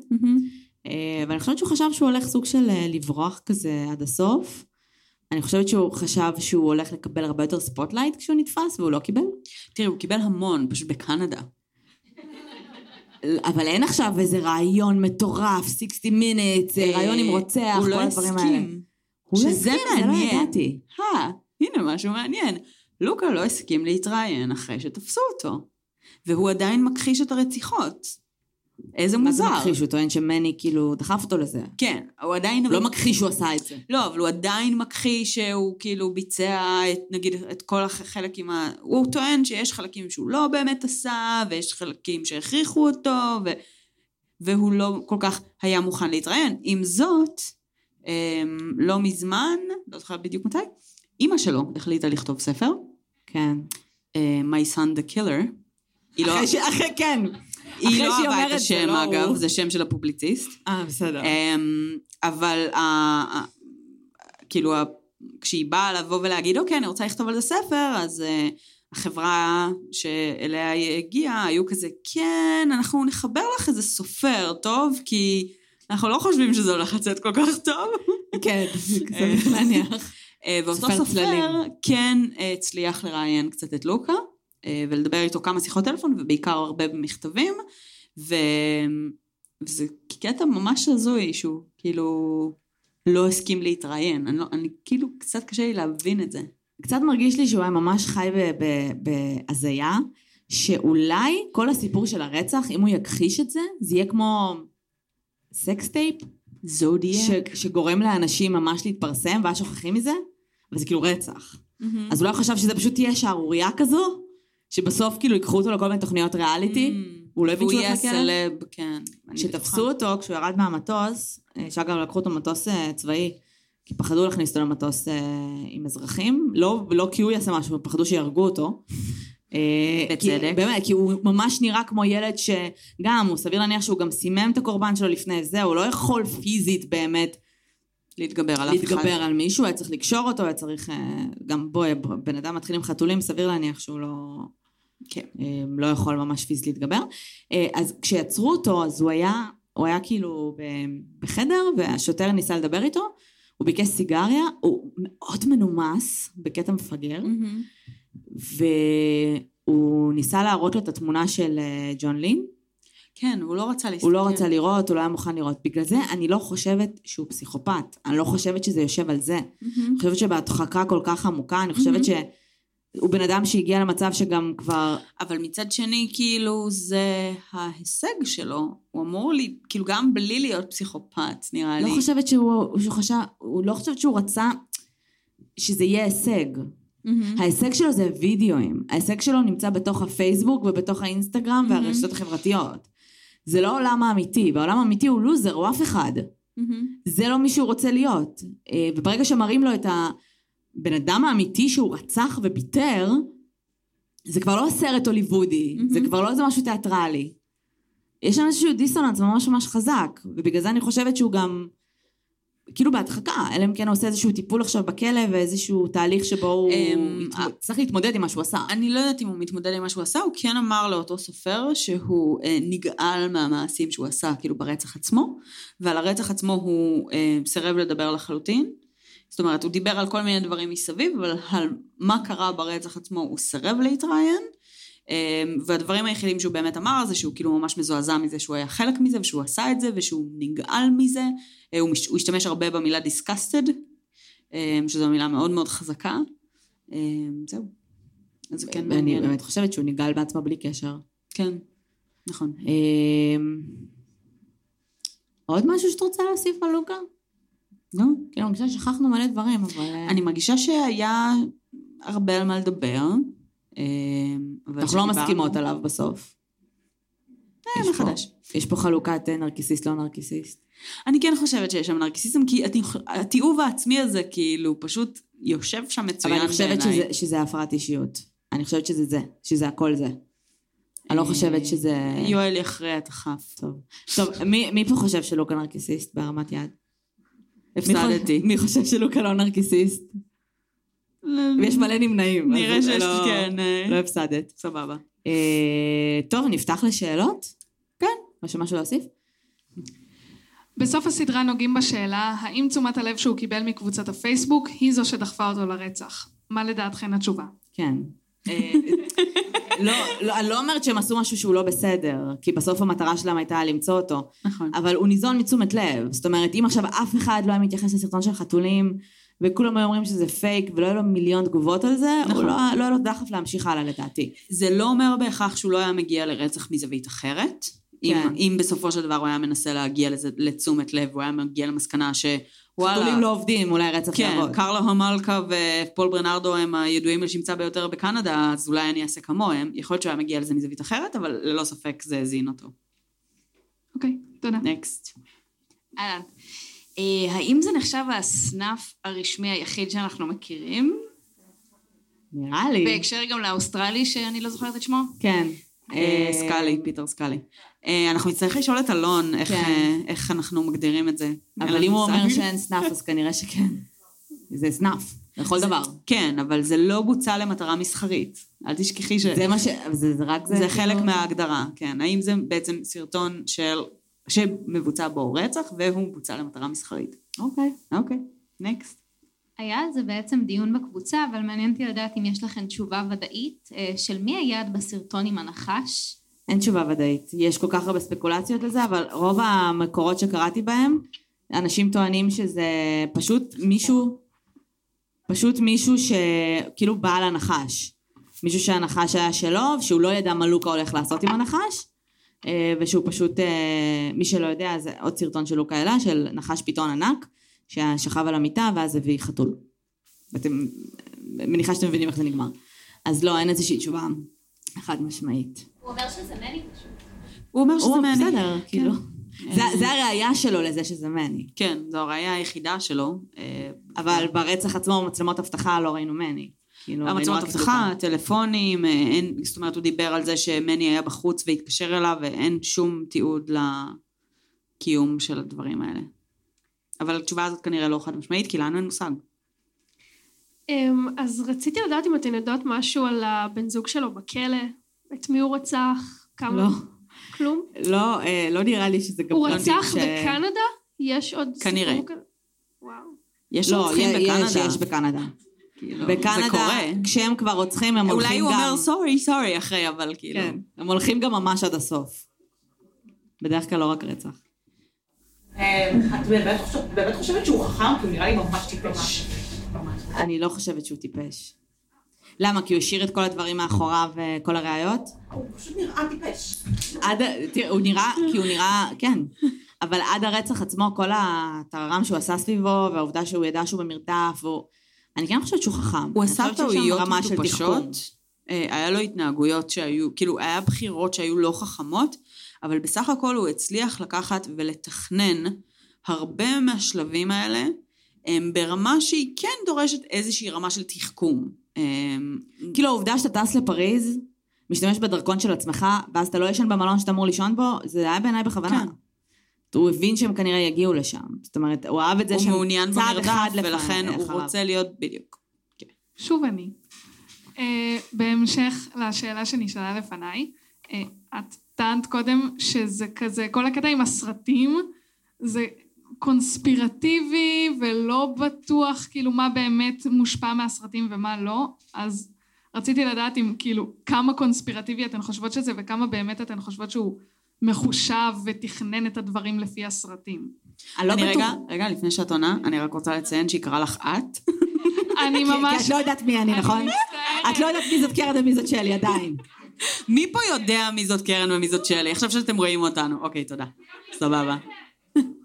אה, ואני חושבת שהוא חשב שהוא הולך סוג של אה, לברוח כזה עד הסוף. אני חושבת שהוא חשב שהוא הולך לקבל הרבה יותר spotlight כשהוא נתפס, והוא לא קיבל. תראי, הוא קיבל המון, פשוט בקנדה. אבל אין עכשיו איזה ריאיון מטורף, 60 minutes, אה, ריאיון עם רוצח, הוא כל לא הדברים האלה. הסכים. הוא לא הסכים, זה לא. ידעתי. אה, הנה משהו מעניין. לוקה לא הסכים להתראיין אחרי שתפסו אותו. והוא עדיין מכחיש את הרציחות. איזה מה זה מוזר. מכחיש? הוא טוען שמני כאילו דחף אותו לזה. כן, הוא עדיין... לא מכחיש שהוא עשה את זה. לא, אבל הוא עדיין מכחיש שהוא כאילו ביצע את, נגיד, את כל החלקים ה... הוא טוען שיש חלקים שהוא לא באמת עשה, ויש חלקים שהכריחו אותו, ו... והוא לא כל כך היה מוכן להתראיין. עם זאת, אמ, לא מזמן, לא זוכרת בדיוק מתי, אימא שלו החליטה לכתוב ספר, כן. אה, My son the killer. לא, אחרי ש... אחרי, כן. היא לא אהבה את השם, לא אגב, הוא. זה שם של הפובליציסט. אה, בסדר. אמ, אבל ה- ה- כאילו, ה- כשהיא באה לבוא ולהגיד, אוקיי, אני רוצה לכתוב על זה ספר, אז אה, החברה שאליה היא הגיעה, היו כזה, כן, אנחנו נחבר לך איזה סופר, טוב? כי אנחנו לא חושבים שזה הולך לצאת כל כך טוב. כן, *laughs* זה להניח. ואותו סופר. כן הצליח לראיין קצת את לוקה, ולדבר איתו כמה שיחות טלפון, ובעיקר הרבה במכתבים, ו... וזה קטע ממש הזוי שהוא כאילו לא הסכים להתראיין. אני, לא, אני כאילו, קצת קשה לי להבין את זה. קצת מרגיש לי שהוא היה ממש חי בהזיה, שאולי כל הסיפור של הרצח, אם הוא יכחיש את זה, זה יהיה כמו sex tape, זודיאק. ש- שגורם לאנשים ממש להתפרסם, ואז שוכחים מזה, וזה כאילו רצח. אז אולי הוא חשב שזה פשוט תהיה שערורייה כזו, שבסוף כאילו ייקחו אותו לכל מיני תוכניות ריאליטי, Mm. הוא לא הבין שהוא יהיה הולך לכלא? סלב, כן. כשתפסו. אותו, כשהוא ירד מהמטוס, אה, שאגב לקחו אותו מטוס אה, צבאי, כי פחדו להכניס אותו למטוס אה, עם אזרחים, לא, לא כי הוא יעשה משהו, פחדו שיהרגו אותו. *laughs* בצדק. באמת, כי הוא ממש נראה כמו ילד שגם, הוא סביר להניח שהוא גם סימם את הקורבן שלו לפני זה, הוא לא יכול פיזית באמת להתגבר על אף אחד. להתגבר על מישהו, היה צריך לקשור אותו, היה צריך... גם בואי, בן אדם מתחיל עם חתולים, סביר להניח שהוא לא... כן. אה, לא יכול ממש פיזית להתגבר. אה, אז כשיצרו אותו, אז הוא היה, הוא היה כאילו בחדר, והשוטר ניסה לדבר איתו, הוא ביקש סיגריה, הוא מאוד מנומס, בקטע מפגר, מהמם. והוא ניסה להראות לו את התמונה של אה, ג'ון לין, כן, הוא לא רצה להסתכל. הוא לא רצה לראות, הוא לא היה מוכן לראות. בגלל זה אני לא חושבת שהוא פסיכופת, אני לא חושבת שזה יושב על זה. מהמם. אני חושבת שבהדחקה כל כך עמוקה, אני חושבת שהוא בן אדם שהגיע למצב שגם כבר... אבל מצד שני, כאילו, זה ההישג שלו. הוא אמור לי, כאילו, גם בלי להיות פסיכופת, נראה לי. לא חושבת שהוא, שהוא חשב, הוא לא חושבת שהוא רצה שזה יהיה הישג. מהמם. ההישג שלו זה וידאוים. ההישג שלו נמצא בתוך הפייסבוק ובתוך האינסטגרם והרשתות החברתיות. זה לא העולם האמיתי, והעולם האמיתי הוא לוזר, הוא אף אחד. מהמם. זה לא מי שהוא רוצה להיות. אה, וברגע שמראים לו את הבן אדם האמיתי שהוא רצח ופיטר, זה כבר לא סרט הוליוודי, מהמם. זה כבר לא איזה משהו תיאטרלי. יש שם איזשהו דיסוננס ממש ממש חזק, ובגלל זה אני חושבת שהוא גם, כאילו בהדחקה, אלא אם כן הוא עושה איזשהו טיפול עכשיו בכלא ואיזשהו תהליך שבו הוא אמ, צריך להתמודד עם מה שהוא עשה. אני לא יודעת אם הוא מתמודד עם מה שהוא עשה, הוא כן אמר לאותו סופר שהוא אה, נגעל מהמעשים שהוא עשה, כאילו ברצח עצמו, ועל הרצח עצמו הוא אה, סירב לדבר לחלוטין. זאת אומרת, הוא דיבר על כל מיני דברים מסביב, אבל על מה קרה ברצח עצמו הוא סירב להתראיין. אה, והדברים היחידים שהוא באמת אמר זה שהוא כאילו ממש מזועזע מזה שהוא היה חלק מזה ושהוא עשה את זה ושהוא נגעל מזה. אה, הוא, מש, הוא השתמש הרבה במילה disgusted, אה, שזו מילה מאוד מאוד חזקה. אה, זהו. אז כן מעניין. באמת חושבת שהוא נגעל בעצמו בלי קשר. כן, נכון. אמ, עוד משהו שאת רוצה להוסיף על לוקה? לא? כאילו, אני חושבת ששכחנו מלא דברים, אבל... אה, אני מרגישה שהיה הרבה על מה לדבר. אה, אנחנו לא מסכימות עליו בסוף. אה, יש פה- חלוקת נרקיסיסט לא נרקיסיסט. אני כן חושבת שיש שם נרקיסיזם, כי התי- התיעוב העצמי הזה כאילו פשוט יושב שם מצוין אבל אני חושבת בעיניי. שזה- הפרעת אישיות. אני חושבת שזה זה, שזה הכל זה. אני לא חושבת שזה... יואל יכריע את הכף. טוב. טוב, מי מי פה חושב שלוקה נרקיסיסט בהרמת יד? הפסדתי. מי חושב שלוקה לא נרקיסיסט? ויש מלא נמנעים. נראה שיש, לא- כן. אה, לא הפסדת. סבבה. אה, טוב, נפתח לשאלות? כן. יש משהו להוסיף? בסוף הסדרה נוגעים בשאלה האם תשומת הלב שהוא קיבל מקבוצת הפייסבוק היא זו שדחפה אותו לרצח. מה לדעתכן התשובה? כן. לא, לא, אני לא אומרת שהם עשו משהו שהוא לא בסדר, כי בסוף המטרה שלהם הייתה למצוא אותו, נכון. אבל הוא ניזון מתשומת לב. זאת אומרת, אם עכשיו אף אחד לא היה מתייחס לסרטון של חתולים, וכולם היו אומרים שזה פייק, ולא היו לו מיליון תגובות על זה, נכון. הוא לא, לא היה לו דחף להמשיך הלאה לדעתי. זה לא אומר בהכרח שהוא לא היה מגיע לרצח מזווית אחרת. אם, כן. אם בסופו של דבר הוא היה מנסה להגיע לזה, לתשומת לב, הוא היה מגיע למסקנה שוואלה, חתולים לא עובדים, אולי רצח כן, יעבוד. קרלה המלכה ופול ברנרדו הם הידועים לשמצה ביותר בקנדה, אז אולי אני אעשה כמוהם. יכול להיות שהוא היה מגיע לזה מזווית אחרת, אבל ללא ספק זה הזין אותו. אוקיי, תודה. נקסט. אהלן. אה, האם זה נחשב הסנאף הרשמי היחיד שאנחנו מכירים? נראה לי. בהקשר גם לאוסטרלי שאני לא זוכרת את שמו? כן. אה, סקאלי, פיטר סקאלי. אה, אנחנו נצטרך לשאול את אלון איך, כן. אה, איך אנחנו מגדירים את זה. אבל אם הוא אומר. שאין סנאף, אז כנראה שכן. זה סנאף, לכל דבר. כן, אבל זה לא בוצע למטרה מסחרית. אל תשכחי ש... זה מה ש... זה זה רק זה. זה חלק מההגדרה, כן. האם זה בעצם סרטון של... שמבוצע בו רצח, והוא בוצע למטרה מסחרית. אוקיי. אוקיי, נקסט. היה על זה בעצם דיון בקבוצה, אבל מעניין אותי לדעת אם יש לכם תשובה ודאית אה, של מי היד בסרטון עם הנחש. אין תשובה ודאית. יש כל כך הרבה ספקולציות לזה, אבל רוב המקורות שקראתי בהם, אנשים טוענים שזה פשוט מישהו, פשוט מישהו שכאילו בעל הנחש. מישהו שהנחש היה שלו, שהוא לא ידע מה לוקה הולך לעשות עם הנחש, אה, ושהוא פשוט, אה, מי שלא יודע, זה עוד סרטון של לוקה אלה, של נחש פיתון ענק, ששכב על המיטה ואז הביא חתול. ואתם, מניחה שאתם מבינים איך זה נגמר. אז לא, אין איזושהי תשובה חד משמעית. הוא אומר שזה מני פשוט. הוא אומר שזה מני. בסדר, כאילו. זה- זה הראייה שלו לזה שזה מני. כן, זו הראייה היחידה שלו. אה, אבל ברצח עצמו, מצלמות אבטחה, לא ראינו מני. כאילו, ראינו המצלמות רק אבטחה, טלפונים, אה, אין, זאת אומרת, הוא דיבר על זה שמני היה בחוץ והתקשר אליו, ואין שום תיעוד לקיום של הדברים האלה. אבל התשובה הזאת כנראה לא חד משמעית, כי לנו אין מושג. אמ, אז רציתי לדעת אם אתן יודעות משהו על הבן זוג שלו בכלא, את מי הוא רצח, כמה... לא. כלום? לא, אה, לא נראה לי שזה גם... הוא לא רצח ש- בקנדה? יש עוד כנראה. סיפור כזה? וואו. יש לא, רוצחים יש, בקנדה. יש בקנדה. כאילו, בקנדה, זה קורה. כשהם כבר רוצחים, הם הולכים גם... אולי הוא אומר סורי, סורי אחרי, אבל כאילו... כן, הם הולכים גם ממש עד הסוף. בדרך כלל לא רק רצח. את באמת חושבת- באמת חושבת שהוא חכם? כי הוא נראה לי ממש טיפש. אני לא חושבת שהוא טיפש. למה? כי הוא השאיר את כל הדברים מאחוריו, אה, כל הראיות? הוא פשוט נראה טיפש. עד, ה- תראה, הוא נראה, כי הוא נראה, כן. אבל עד הרצח עצמו, כל הטררם שהוא עשה סביבו, והעובדה שהוא ידע שהוא במרדף, והוא... אני כן חושבת שהוא חכם. הוא עשה טעויות. מטופשות, אה, היה לו התנהגויות שהיו, כאילו, היה בחירות שהיו לא חכמות, אבל בסך הכל הוא הצליח לקחת ולתכנן הרבה מהשלבים האלה, הם ברמה שהיא כן דורשת איזושהי רמה של תחכום. אה, כאילו העובדה שאתה טס לפריז, משתמש בדרכון של עצמך, ואז אתה לא ישן במלון שאתה אמור לישון בו, זה היה בעיניי בכוונה. כן. הוא הבין שהם כנראה יגיעו לשם. זאת אומרת, הוא אהב את זה שהם מעוניין צעד אחד לפני- ולכן הוא אחריו. רוצה להיות בדיוק. שוב אני. אה, בהמשך לשאלה שנשאלה לפניי, אה, את טענת קודם שזה כזה, כל הקטע עם הסרטים זה קונספירטיבי ולא בטוח כאילו מה באמת מושפע מהסרטים ומה לא, אז רציתי לדעת אם כאילו כמה קונספירטיבי אתן חושבות שזה וכמה באמת אתן חושבות שהוא מחושב ותכנן את הדברים לפי הסרטים. אני לא אני בטוח. רגע, רגע, לפני שאת עונה, אני רק רוצה לציין שהיא קראה לך את. *laughs* אני ממש... כי את לא יודעת מי אני, נכון? את לא יודעת מי זאת קרן ומי זאת שלי, עדיין. מי פה יודע מי זאת קרן ומי זאת שלי? עכשיו שאתם רואים אותנו. אוקיי, תודה. סבבה.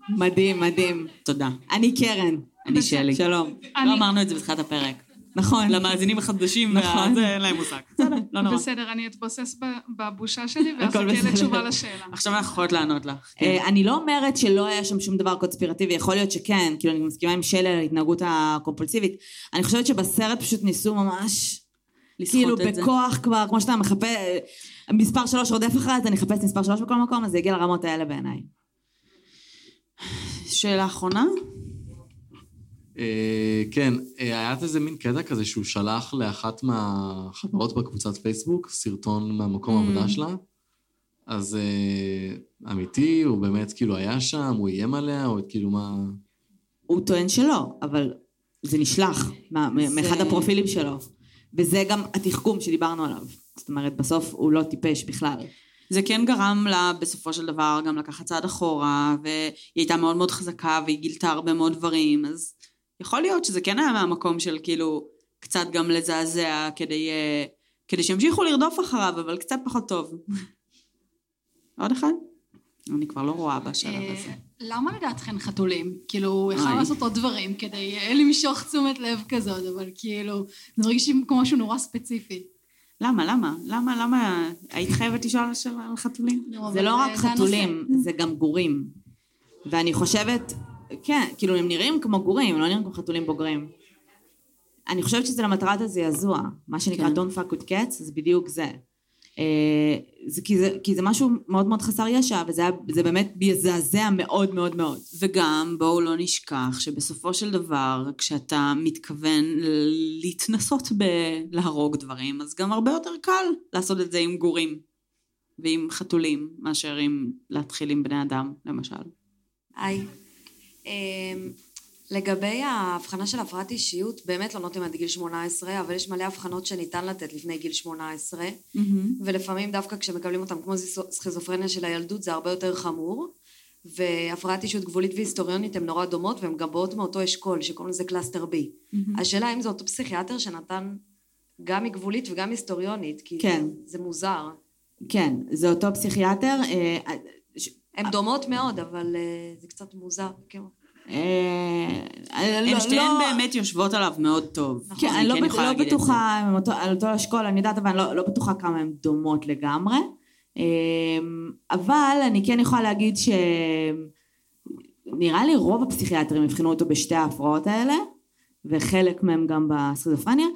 מדהים, מדהים. תודה. אני קרן. אני שלי. שלום. לא אמרנו את זה בתחילת הפרק. נכון. למאזינים החדשים, נכון. וזה, אין להם מושג. בסדר, לא נורא. בסדר, אני אתבוסס ב- בבושה שלי הכל ואחכה בסדר. לתשובה לשאלה. עכשיו אנחנו יכולות לענות לך. כן. אה, אני לא אומרת שלא היה שם שום דבר קונספירטיבי, יכול להיות שכן, כאילו אני מסכימה עם שלי על ההתנהגות הקומפולסיבית. אני חושבת שבסרט פשוט ניסו ממש, כאילו זה. בכוח כבר, כמו שאתה מחפש, מספר שלוש רודף אחריי, אז אני אחפש מספר שלוש בכל מקום, אז זה הגיע לרמות האלה בעיניי. שאלה אחרונה? אה, כן, אה, היה איזה מין קטע כזה שהוא שלח לאחת מהחברות בקבוצת פייסבוק סרטון מהמקום Mm. העבודה שלה. אז אה, אמיתי, הוא באמת כאילו היה שם, הוא איים עליה, או כאילו מה... הוא טוען שלא, אבל זה נשלח מה- זה- מאחד הפרופילים שלו. וזה גם התחכום שדיברנו עליו. זאת אומרת, בסוף הוא לא טיפש בכלל. זה כן גרם לה בסופו של דבר גם לקחת צעד אחורה, והיא הייתה מאוד מאוד חזקה והיא גילתה הרבה מאוד דברים, אז יכול להיות שזה כן היה מהמקום של כאילו קצת גם לזעזע כדי, אה, כדי שימשיכו לרדוף אחריו, אבל קצת פחות טוב. *laughs* עוד אחד? אני כבר לא רואה בשלב אה, הזה. למה לדעתכם חתולים? כאילו, הוא יכל אוי. לעשות עוד דברים כדי אה, למשוך תשומת לב כזאת, אבל כאילו, זה מרגיש כמו משהו נורא ספציפי. למה, למה? למה, למה? היית חייבת לשאול על חתולים? זה לא רק. חתולים, זה גם גורים. ואני חושבת, כן, כאילו הם נראים כמו גורים, הם לא נראים כמו חתולים בוגרים. אני חושבת שזה למטרת הזעזוע, מה שנקרא כן. Don't fuck with cats, זה בדיוק זה. אה, זה, כי, זה כי זה משהו מאוד מאוד חסר ישע, וזה היה- באמת מזעזע מאוד מאוד מאוד. וגם בואו לא נשכח שבסופו של דבר כשאתה מתכוון להתנסות בלהרוג דברים אז גם הרבה יותר קל לעשות את זה עם גורים ועם חתולים מאשר עם להתחיל עם בני אדם למשל. היי. לגבי ההבחנה של הפרעת אישיות, באמת לא נותנים עד גיל 18, אבל יש מלא הבחנות שניתן לתת לפני גיל 18, ולפעמים דווקא כשמקבלים אותם כמו סכיזופרניה של הילדות זה הרבה יותר חמור, והפרעת אישיות גבולית והיסטריונית הן נורא דומות והן גם באות מאותו אשכול שקוראים לזה cluster B. השאלה אם זה אותו פסיכיאטר שנתן גם מגבולית וגם היסטריונית, כי כן. זה מוזר. כן, זה אותו פסיכיאטר. אה, ש- הן דומות מאוד, אבל אה, זה קצת מוזר. כן. אה, הן לא- שתיהן לא- באמת יושבות עליו מאוד טוב. כן, אני לא, כן לא. בטוחה, על אותו אשכול, אני יודעת, אבל אני לא, בטוחה כמה הן דומות לגמרי. אמ, אבל אני כן יכולה להגיד ש... נראה לי רוב הפסיכיאטרים יבחנו אותו בשתי ההפרעות האלה, וחלק מהם גם בסכיזופרניה,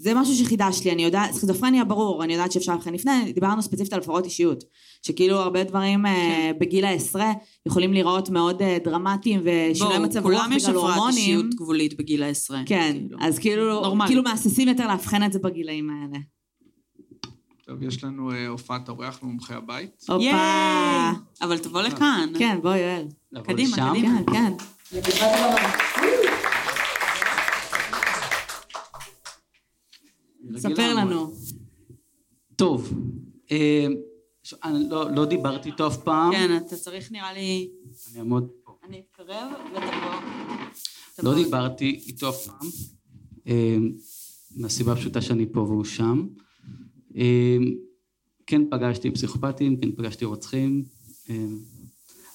וזה משהו שחידש לי, אני יודעת, סכיזופרניה ברור, אני יודעת שאפשר לאבחן לפני, דיברנו ספציפית על הפרעות אישיות, שכאילו הרבה דברים כן. בגיל העשרה יכולים להיראות מאוד אה, דרמטיים ושינוי מצב רוח בגלל הורמונים. כולם יש הפרעת אישיות גבולית בגיל העשרה. כן, כאילו. אז כאילו, נורמלי. כאילו מהססים יותר לאבחן את זה בגילאים האלה. טוב, יש לנו uh, הופעת אורח ממומחי הבית. הופה! אבל תבוא לכאן. כן, בוא יואל. קדימה, קדימה. כן, ספר לנו. טוב, אה, אני לא, לא דיברתי איתו אף פעם. כן, אתה צריך נראה לי... אני אעמוד פה. אני אתקרב ותבוא. לא דיברתי איתו אף פעם, אה, מהסיבה הפשוטה שאני פה והוא שם. אמ, כן פגשתי פסיכופטים, כן פגשתי רוצחים.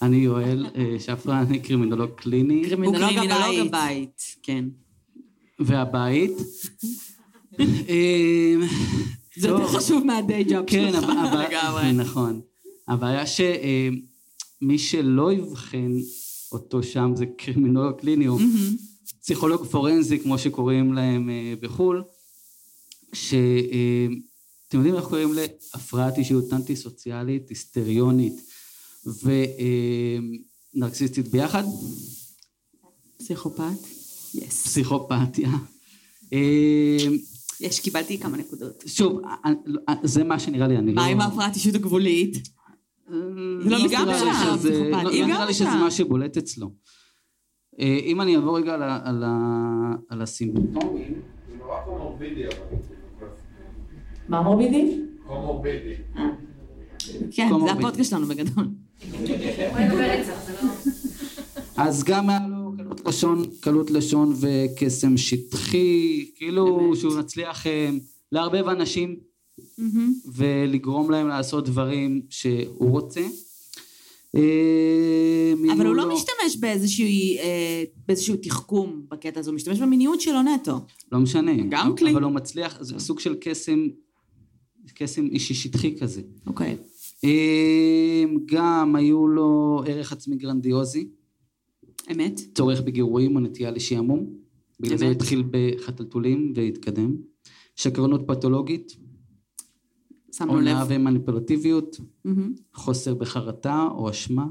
אני יואל אה, שפרה, אני *laughs* קרימינולוג קליני. קרימינולוג הבית. כן. והבית. אמ, זה יותר חשוב מהדיי ג'אב כן, שלך. כן, נכון. הבעיה שמי שלא יבחן אותו שם זה קרימינולוג קליני, או פסיכולוג פורנזי, כמו שקוראים להם אה, בחו"ל, ש... אתם יודעים איך קוראים להפרעת אישיות אנטי סוציאלית, היסטריונית ונרקסיסטית ביחד? פסיכופת? יס. פסיכופתיה. יש, קיבלתי כמה נקודות. שוב, זה מה שנראה לי, אני לא... מה עם ההפרעת אישיות הגבולית? לא היא גם שם, פסיכופת. לא נראה לי שזה מה שבולט אצלו. אם אני אעבור רגע על הסימפטומים... זה נורא קומורבידי אבל. מה מורבידי? קומורבידי. כן, זה הפודקאסט שלנו בגדול. אז גם קלות לשון, קלות לשון וקסם שטחי, כאילו שהוא מצליח אה, לערבב אנשים ולגרום להם לעשות דברים שהוא רוצה. אה, אבל הוא לא, לא משתמש אה, באיזשהו תחכום בקטע הזה, הוא משתמש במיניות שלו נטו. לא משנה. גם כלי. אבל הוא מצליח, זה סוג של קסם קסם אישי שטחי כזה. אוקיי. גם היו לו ערך עצמי גרנדיוזי. אמת. צורך בגירויים או נטייה לשעמום. בגלל זה התחיל בחתלתולים והתקדם. שקרנות פתולוגית. שמנו לב. עונה ומניפולטיביות. חוסר בחרטה או אשמה.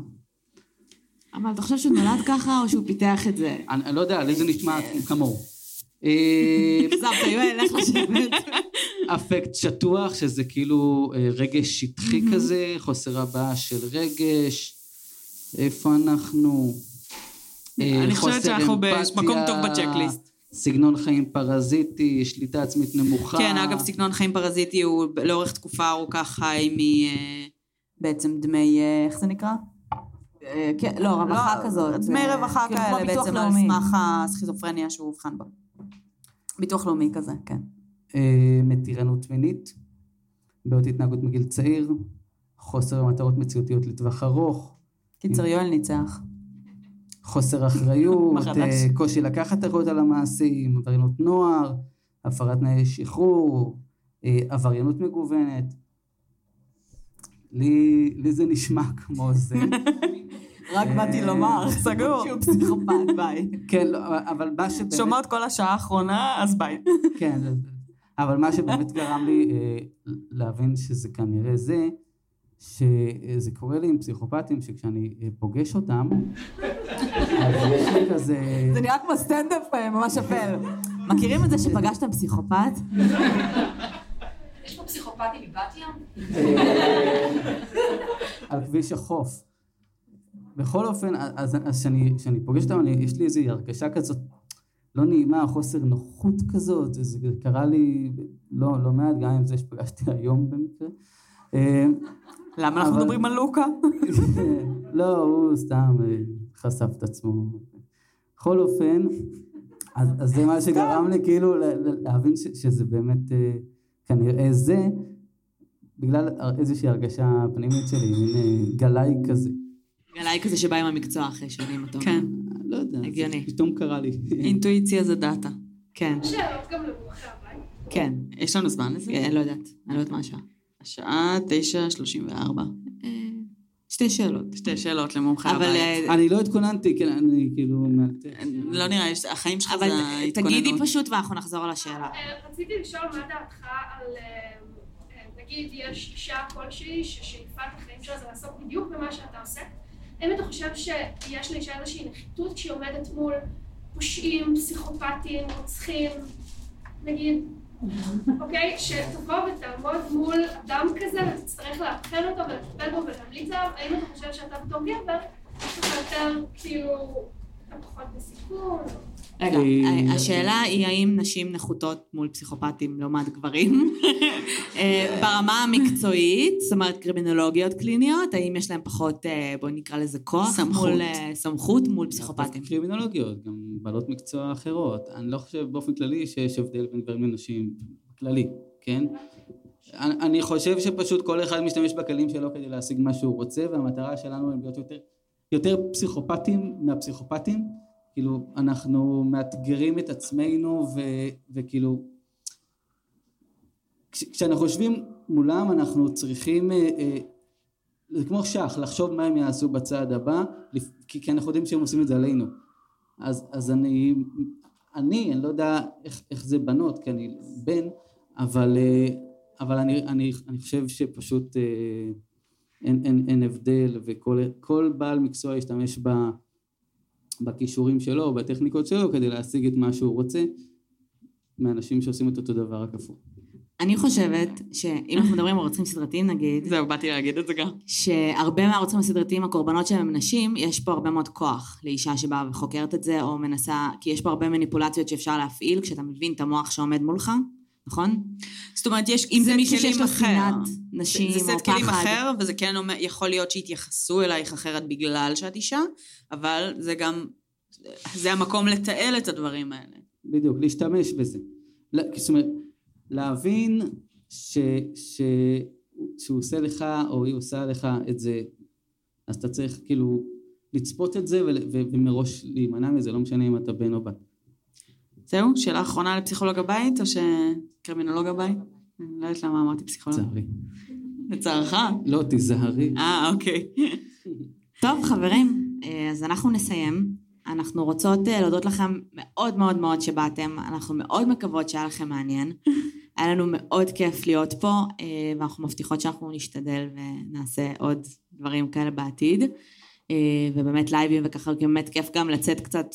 אבל אתה חושב שהוא נולד ככה או שהוא פיתח את זה? אני לא יודע, לי זה נשמע כמוהו. אכזבת, יואל, איך לשבת. אפקט שטוח, שזה כאילו אה, רגש שטחי כזה, חוסר הבעה של רגש. איפה אנחנו? אה, אני חושבת שאנחנו במקום טוב בצ'קליסט. סגנון חיים פרזיטי, שליטה עצמית נמוכה. כן, אגב, סגנון חיים פרזיטי הוא לאורך תקופה ארוכה חי מ... אה, בעצם דמי... איך זה נקרא? כן, לא, רווחה לא, כזאת. דמי רווחה כאילו כאלה בעצם על סמך הסכיזופרניה שהוא אובחן בה. ביטוח לאומי כזה, כן. אה, מתירנות מינית, בעיות התנהגות מגיל צעיר, חוסר מטרות מציאותיות לטווח ארוך. קיצר, יואל ניצח. חוסר אחריות, *laughs* אה, קושי לקחת אחריות על המעשים, עבריינות נוער, הפרת תנאי שחרור, אה, עבריינות מגוונת. לי, לי זה נשמע *laughs* כמו זה. *laughs* רק באתי לומר, סגור. שהוא פסיכופת, ביי. כן, לא, אבל מה שבאמת... שומעות כל השעה האחרונה, אז ביי. כן, אבל מה שבאמת גרם לי אה, להבין שזה כנראה זה, שזה קורה לי עם פסיכופטים, שכשאני אה, פוגש אותם, אז יש לי כזה... זה נראה כמו סטנדאפ אה, ממש אפל. מכירים את זה שפגשתם פסיכופת? יש פה פסיכופטים מבת ים? על כביש החוף. בכל אופן, אז כשאני פוגש אותם, יש לי איזו הרגשה כזאת לא נעימה, חוסר נוחות כזאת, זה קרה לי לא, לא מעט, גם עם זה שפגשתי היום במקרה. אה, למה אנחנו מדברים על לוקה? *laughs* לא, הוא סתם אה, חשף את עצמו. בכל אופן, אז, אז זה מה שגרם לי כאילו להבין ש, שזה באמת אה, כנראה זה, בגלל איזושהי הרגשה פנימית שלי, מין גלאי כזה. גלאי כזה שבא עם המקצוע אחרי שנים, אתה אומר. כן. לא יודע, הגיוני. פתאום קרה לי. אינטואיציה זה דאטה. כן. שאלות גם למומחי הבית. כן. יש לנו זמן לזה? כן, אני לא יודעת. אני לא יודעת מה השעה. השעה 9.34. שתי שאלות. שתי שאלות למומחה אבל, הבית. אה, אני לא התכוננתי, כן, אני כאילו מאלתר. לא נראה, יש- החיים שלך אבל זה אה, ההתכוננות. תגידי פשוט ואנחנו נחזור על השאלה. אה, רציתי לשאול מה דעתך על, אה, אה, נגיד יש אישה כלשהי ששאיפת החיים שלה זה לעסוק בדיוק במה שאתה עושה, האם אתה חושב שיש לאישה איזושהי נחיתות כשהיא עומדת מול פושעים, פסיכופטים, רוצחים, נגיד, אוקיי? שתבוא ותעמוד מול אדם כזה ותצטרך לאבחן אותו ולטפל בו ולהמליץ עליו, האם אתה חושב שאתה בתור גבר, יש לך יותר כאילו, אתה פחות בסיכון? רגע, השאלה היא האם נשים נחותות מול פסיכופטים לעומת גברים? אה, ברמה המקצועית, זאת אומרת קרימינולוגיות קליניות, האם יש להם פחות, אה, בואי נקרא לזה כוח? סמכות. מול, אה, סמכות מול פסיכופטים. קרימינולוגיות, גם בעלות מקצוע אחרות. אני לא חושב באופן כללי שיש הבדל בין גברים לנשים, כללי, כן? אני חושב שפשוט כל אחד משתמש בכלים שלו כדי להשיג מה שהוא רוצה, והמטרה שלנו היא להיות יותר, יותר פסיכופטים מהפסיכופטים. כאילו, אנחנו מאתגרים את עצמנו, ו, וכאילו, כש, כשאנחנו יושבים מולם, אנחנו צריכים, אה, אה, זה כמו שח, לחשוב מה הם יעשו בצעד הבא, לפ- כי, כי אנחנו יודעים שהם עושים את זה עלינו. אז, אז אני, אני, אני לא יודע איך, איך זה בנות, כי אני בן, אבל, אה, אבל אני, אני, אני חושב שפשוט אה, אין, אין, אין הבדל, וכל כל בעל מקצוע ישתמש ב, בכישורים שלו, בטכניקות שלו, כדי להשיג את מה שהוא רוצה, מאנשים שעושים את אותו דבר רק הפוך. אני חושבת שאם אנחנו מדברים על רוצחים סדרתיים נגיד, זהו, באתי להגיד את זה גם. שהרבה מהרוצחים הסדרתיים, הקורבנות שלהם הם נשים, יש פה הרבה מאוד כוח לאישה שבאה וחוקרת את זה, או מנסה, כי יש פה הרבה מניפולציות שאפשר להפעיל כשאתה מבין את המוח שעומד מולך, נכון? זאת אומרת, יש אם זה סט מישהו שיש כלים לו. שנאת נשים זה סט או כלים פחד. אחר, וזה כן אומר, יכול להיות שיתייחסו אלייך אחרת בגלל שאת אישה, אבל זה גם, זה המקום לתעל את הדברים האלה. בדיוק, להשתמש בזה. לה- זאת אומרת, להבין ש, ש, שהוא עושה לך או היא עושה לך את זה, אז אתה צריך כאילו לצפות את זה ול, ו, ומראש להימנע מזה, לא משנה אם אתה בן או בת. זהו, שאלה אחרונה לפסיכולוג הבית, או שקרימינולוג הבית? אני לא יודעת למה אמרתי פסיכולוג. לצערי. לצערך? לא, תיזהרי. אה, אוקיי. טוב, חברים, אה, אז אנחנו נסיים. אנחנו רוצות אה, להודות לכם מאוד מאוד מאוד שבאתם, אנחנו מאוד מקוות שהיה לכם מעניין. היה לנו מאוד כיף להיות פה, אה, ואנחנו מבטיחות שאנחנו נשתדל ונעשה עוד דברים כאלה בעתיד. ובאמת לייבים וככה, כי באמת כיף גם לצאת קצת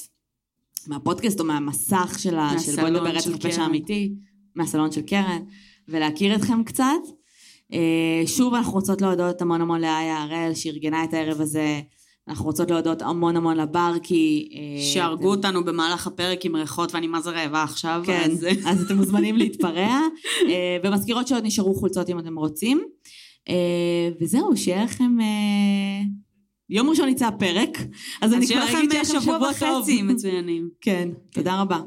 מהפודקאסט או מהמסך של ה- של בואי נדבר רצח פשע. אמיתי, מהסלון של קרן, ולהכיר אתכם קצת. אה, שוב אנחנו רוצות להודות המון המון לאיה הראל שארגנה את הערב הזה. אנחנו רוצות להודות המון המון לברקי. אה, שהרגו אותנו במהלך הפרק עם ריחות ואני מה זה רעבה עכשיו. כן, אז- *laughs* אז אתם מוזמנים להתפרע. אה, ומזכירות שעוד נשארו חולצות אם אתם רוצים. וזהו, שיהיה לכם... יום ראשון יצא הפרק, אז אני אז שיהיה כבר לכם שבוע. וחצי מצוינים. כן, תודה רבה.